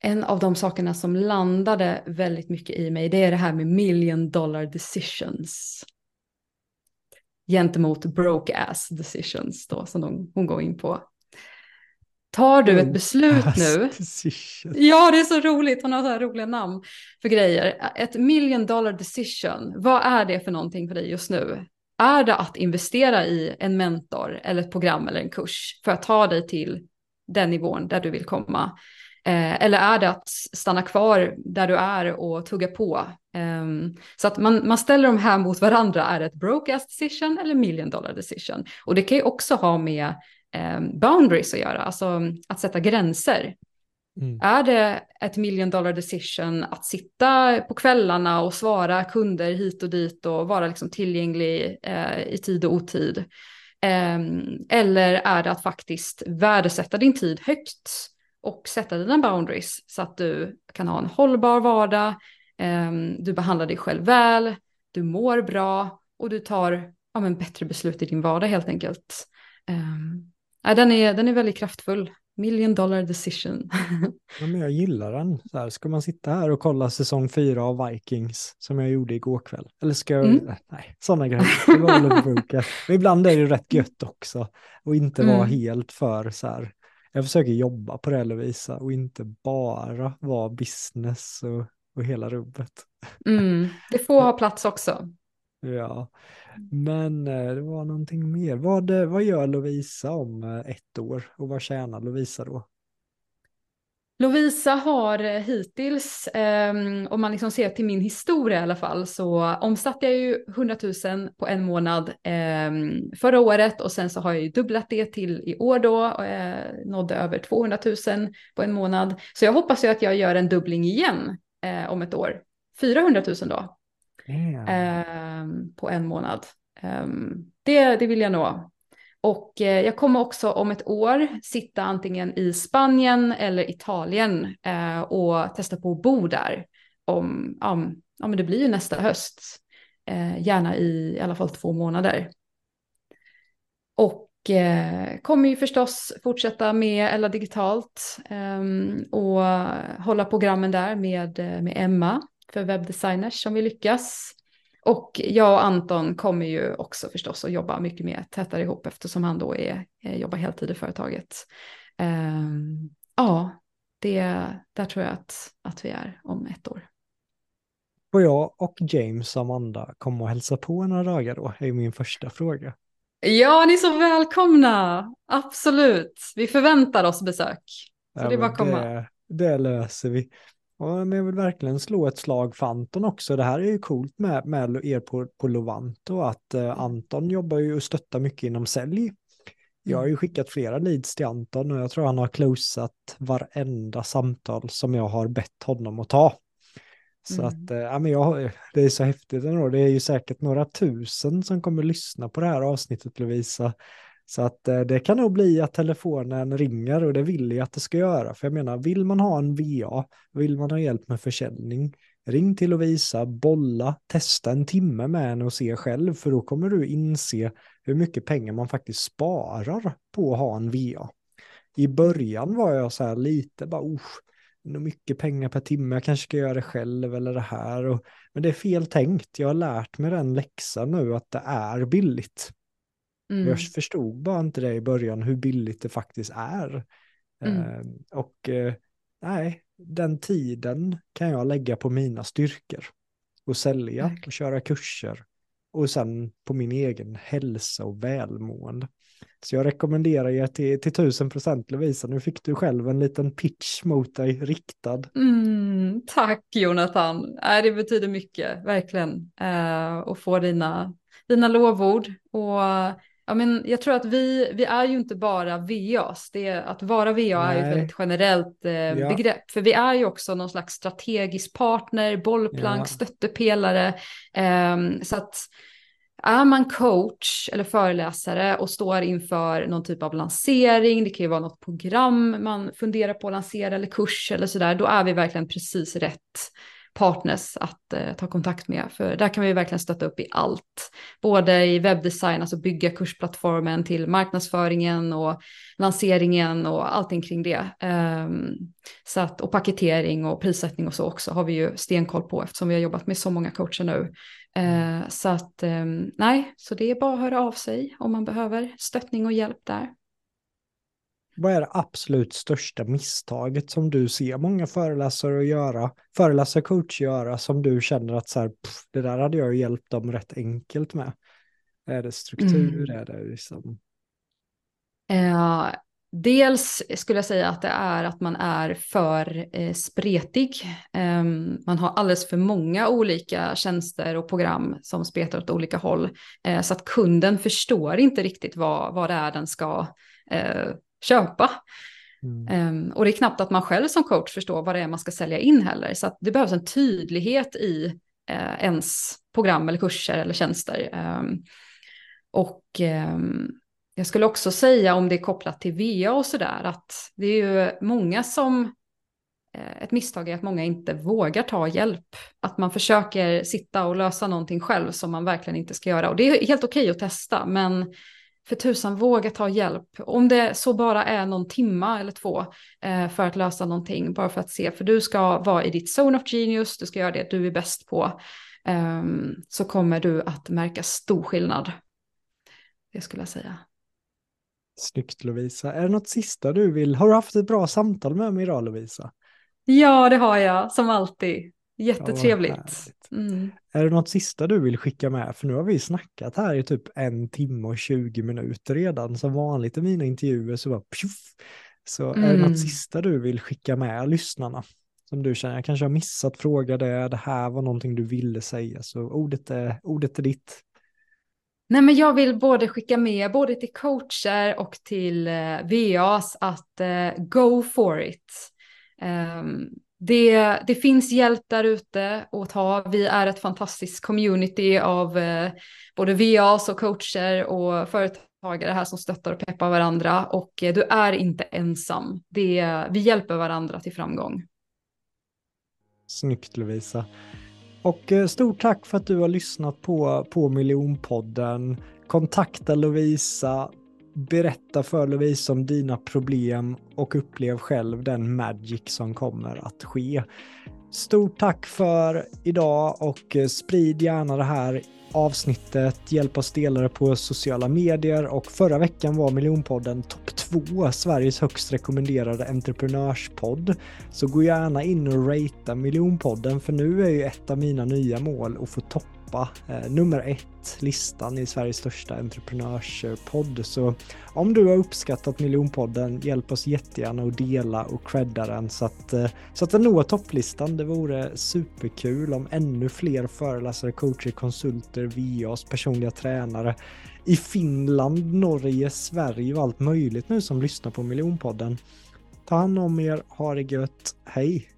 en av de sakerna som landade väldigt mycket i mig, det är det här med million dollar decisions. Gentemot broke ass decisions då, som de, hon går in på. Tar du ett beslut [LAUGHS] nu? Ja, det är så roligt. Hon har så här roliga namn för grejer. Ett million dollar decision. Vad är det för någonting för dig just nu? Är det att investera i en mentor eller ett program eller en kurs för att ta dig till den nivån där du vill komma? Eh, eller är det att stanna kvar där du är och tugga på? Eh, så att man, man ställer de här mot varandra. Är det ett broke ass decision eller million dollar decision? Och det kan ju också ha med boundaries att göra, alltså att sätta gränser. Mm. Är det ett million dollar decision att sitta på kvällarna och svara kunder hit och dit och vara liksom tillgänglig eh, i tid och otid? Eh, eller är det att faktiskt värdesätta din tid högt och sätta dina boundaries så att du kan ha en hållbar vardag, eh, du behandlar dig själv väl, du mår bra och du tar ja, men bättre beslut i din vardag helt enkelt. Um, Ja, den, är, den är väldigt kraftfull. Million dollar decision. [LAUGHS] ja, men jag gillar den. Så här, ska man sitta här och kolla säsong fyra av Vikings som jag gjorde igår kväll? Eller ska jag, mm. nej, sådana grejer. Det men ibland är det rätt gött också. Och inte mm. vara helt för så här. Jag försöker jobba på det Lovisa och inte bara vara business och, och hela rubbet. Mm. Det får ha plats också. Ja, men eh, det var någonting mer. Vad, eh, vad gör Lovisa om eh, ett år och vad tjänar Lovisa då? Lovisa har hittills, um, om man liksom ser till min historia i alla fall, så omsatte jag ju 100 000 på en månad um, förra året och sen så har jag ju dubblat det till i år då och nådde över 200 000 på en månad. Så jag hoppas ju att jag gör en dubbling igen om ett år, 400 000 då um, på en månad. Um, det, det vill jag nå. Och eh, jag kommer också om ett år sitta antingen i Spanien eller Italien eh, och testa på att bo där. Om, um, ja, men det blir ju nästa höst. Eh, gärna i, i alla fall två månader. Och eh, kommer ju förstås fortsätta med Ella Digitalt eh, och hålla programmen där med, eh, med Emma för webbdesigners som vill lyckas. och jag och Anton kommer ju också förstås att jobba mycket mer tätare ihop eftersom han då är, jobbar heltid i företaget. Um, ja, det, där tror jag att, att vi är om ett år. Får jag och James och Amanda komma och hälsa på några dagar då? är min första fråga. Ja, ni är så välkomna. Absolut. Vi förväntar oss besök. Så ja, det är bara att komma. Det, det löser vi. Ja, men jag vill verkligen slå ett slag för Anton också. Det här är ju coolt med, med er på, på Lovanto, att eh, Anton jobbar ju och stöttar mycket inom sälj. Jag har ju mm. skickat flera leads till Anton och jag tror han har closat varenda samtal som jag har bett honom att ta. Så mm. att, eh, ja men jag, det är så häftigt ändå. Det är ju säkert några tusen som kommer lyssna på det här avsnittet Lovisa. Så att eh, det kan nog bli att telefonen ringer och det vill jag att det ska göra. För jag menar, vill man ha en VA, vill man ha hjälp med försäljning, ring till Lovisa, bolla, testa en timme med henne och se själv, för då kommer du inse hur mycket pengar man faktiskt sparar på att ha en VA. I början var jag så här lite bara, usch, mycket pengar per timme, jag kanske ska göra det själv eller det här. Och, men det är fel tänkt, jag har lärt mig den läxan nu att det är billigt. Mm. Jag förstod bara inte det i början hur billigt det faktiskt är. Mm. Eh, och eh, nej, den tiden kan jag lägga på mina styrkor. Och sälja och köra kurser. Och sen på min egen hälsa och välmående. Så jag rekommenderar er till, till tusen procent Lovisa. Nu fick du själv en liten pitch mot dig riktad. Mm, tack Jonathan. Äh, det betyder mycket, verkligen. Uh, att få dina, dina lovord. Och Ja, men jag tror att vi, vi är ju inte bara VAs. Det att vara VA Nej. är ju ett väldigt generellt eh, ja. begrepp. För vi är ju också någon slags strategisk partner, bollplank, ja. stöttepelare. Eh, så att är man coach eller föreläsare och står inför någon typ av lansering, det kan ju vara något program man funderar på att lansera eller kurs eller sådär, då är vi verkligen precis rätt partners att eh, ta kontakt med. För där kan vi verkligen stötta upp i allt. Både i webbdesign, alltså bygga kursplattformen till marknadsföringen och lanseringen och allting kring det. Um, så att, och paketering och prissättning och så också har vi ju stenkoll på eftersom vi har jobbat med så många coacher nu. Uh, så att um, nej, så det är bara att höra av sig om man behöver stöttning och hjälp där. Vad är det absolut största misstaget som du ser många föreläsare att göra, föreläsare coach göra som du känner att så här, pff, det där hade jag hjälpt dem rätt enkelt med? Är det struktur? Mm. Är det liksom? Uh, dels skulle jag säga att det är att man är för eh, spretig. Um, man har alldeles för många olika tjänster och program som spretar åt olika håll. Uh, så att kunden förstår inte riktigt vad, vad det är den ska uh, köpa. Mm. Um, och det är knappt att man själv som coach förstår vad det är man ska sälja in heller. Så det behövs en tydlighet i uh, ens program eller kurser eller tjänster. Um, och um, jag skulle också säga om det är kopplat till VA och sådär att det är ju många som uh, ett misstag är att många inte vågar ta hjälp. Att man försöker sitta och lösa någonting själv som man verkligen inte ska göra. Och det är helt okej okay att testa, men för tusan våga ta hjälp. Om det så bara är någon timma eller två eh, för att lösa någonting, bara för att se, för du ska vara i ditt zone of genius, du ska göra det du är bäst på, eh, så kommer du att märka stor skillnad. Det skulle jag säga. Snyggt Lovisa. Är det något sista du vill? Har du haft ett bra samtal med mig idag Lovisa? Ja, det har jag, som alltid. Jättetrevligt. Mm. Är det något sista du vill skicka med? För nu har vi snackat här i typ en timme och 20 minuter redan. Som vanligt i mina intervjuer så bara pjuff. Så mm. är det något mm. sista du vill skicka med lyssnarna? Som du känner, jag kanske har missat fråga det, det här var någonting du ville säga. Så ordet är, ordet är ditt. Nej, men jag vill både skicka med både till coacher och till eh, VAs att eh, go for it. Um, det, det finns hjälp där ute att ta. Vi är ett fantastiskt community av eh, både VAs och coacher och företagare här som stöttar och peppar varandra. Och eh, du är inte ensam. Det, vi hjälper varandra till framgång. Snyggt Lovisa. Och eh, stort tack för att du har lyssnat på, på Miljonpodden. Kontakta Lovisa berätta för Lovisa om dina problem och upplev själv den magic som kommer att ske. Stort tack för idag och eh, sprid gärna det här avsnittet. Hjälp oss dela det på sociala medier och förra veckan var Miljonpodden topp 2, Sveriges högst rekommenderade entreprenörspodd. Så gå gärna in och ratea Miljonpodden för nu är ju ett av mina nya mål att få topp toppa eh, nummer ett listan i Sveriges största entreprenörspodd. Så om du har uppskattat miljonpodden, hjälp oss jättegärna att dela och credda den så att, eh, så att den når topplistan. Det vore superkul om ännu fler föreläsare, coacher, konsulter, VAs, personliga tränare i Finland, Norge, Sverige och allt möjligt nu som lyssnar på miljonpodden. Ta hand om er, ha det gött, hej!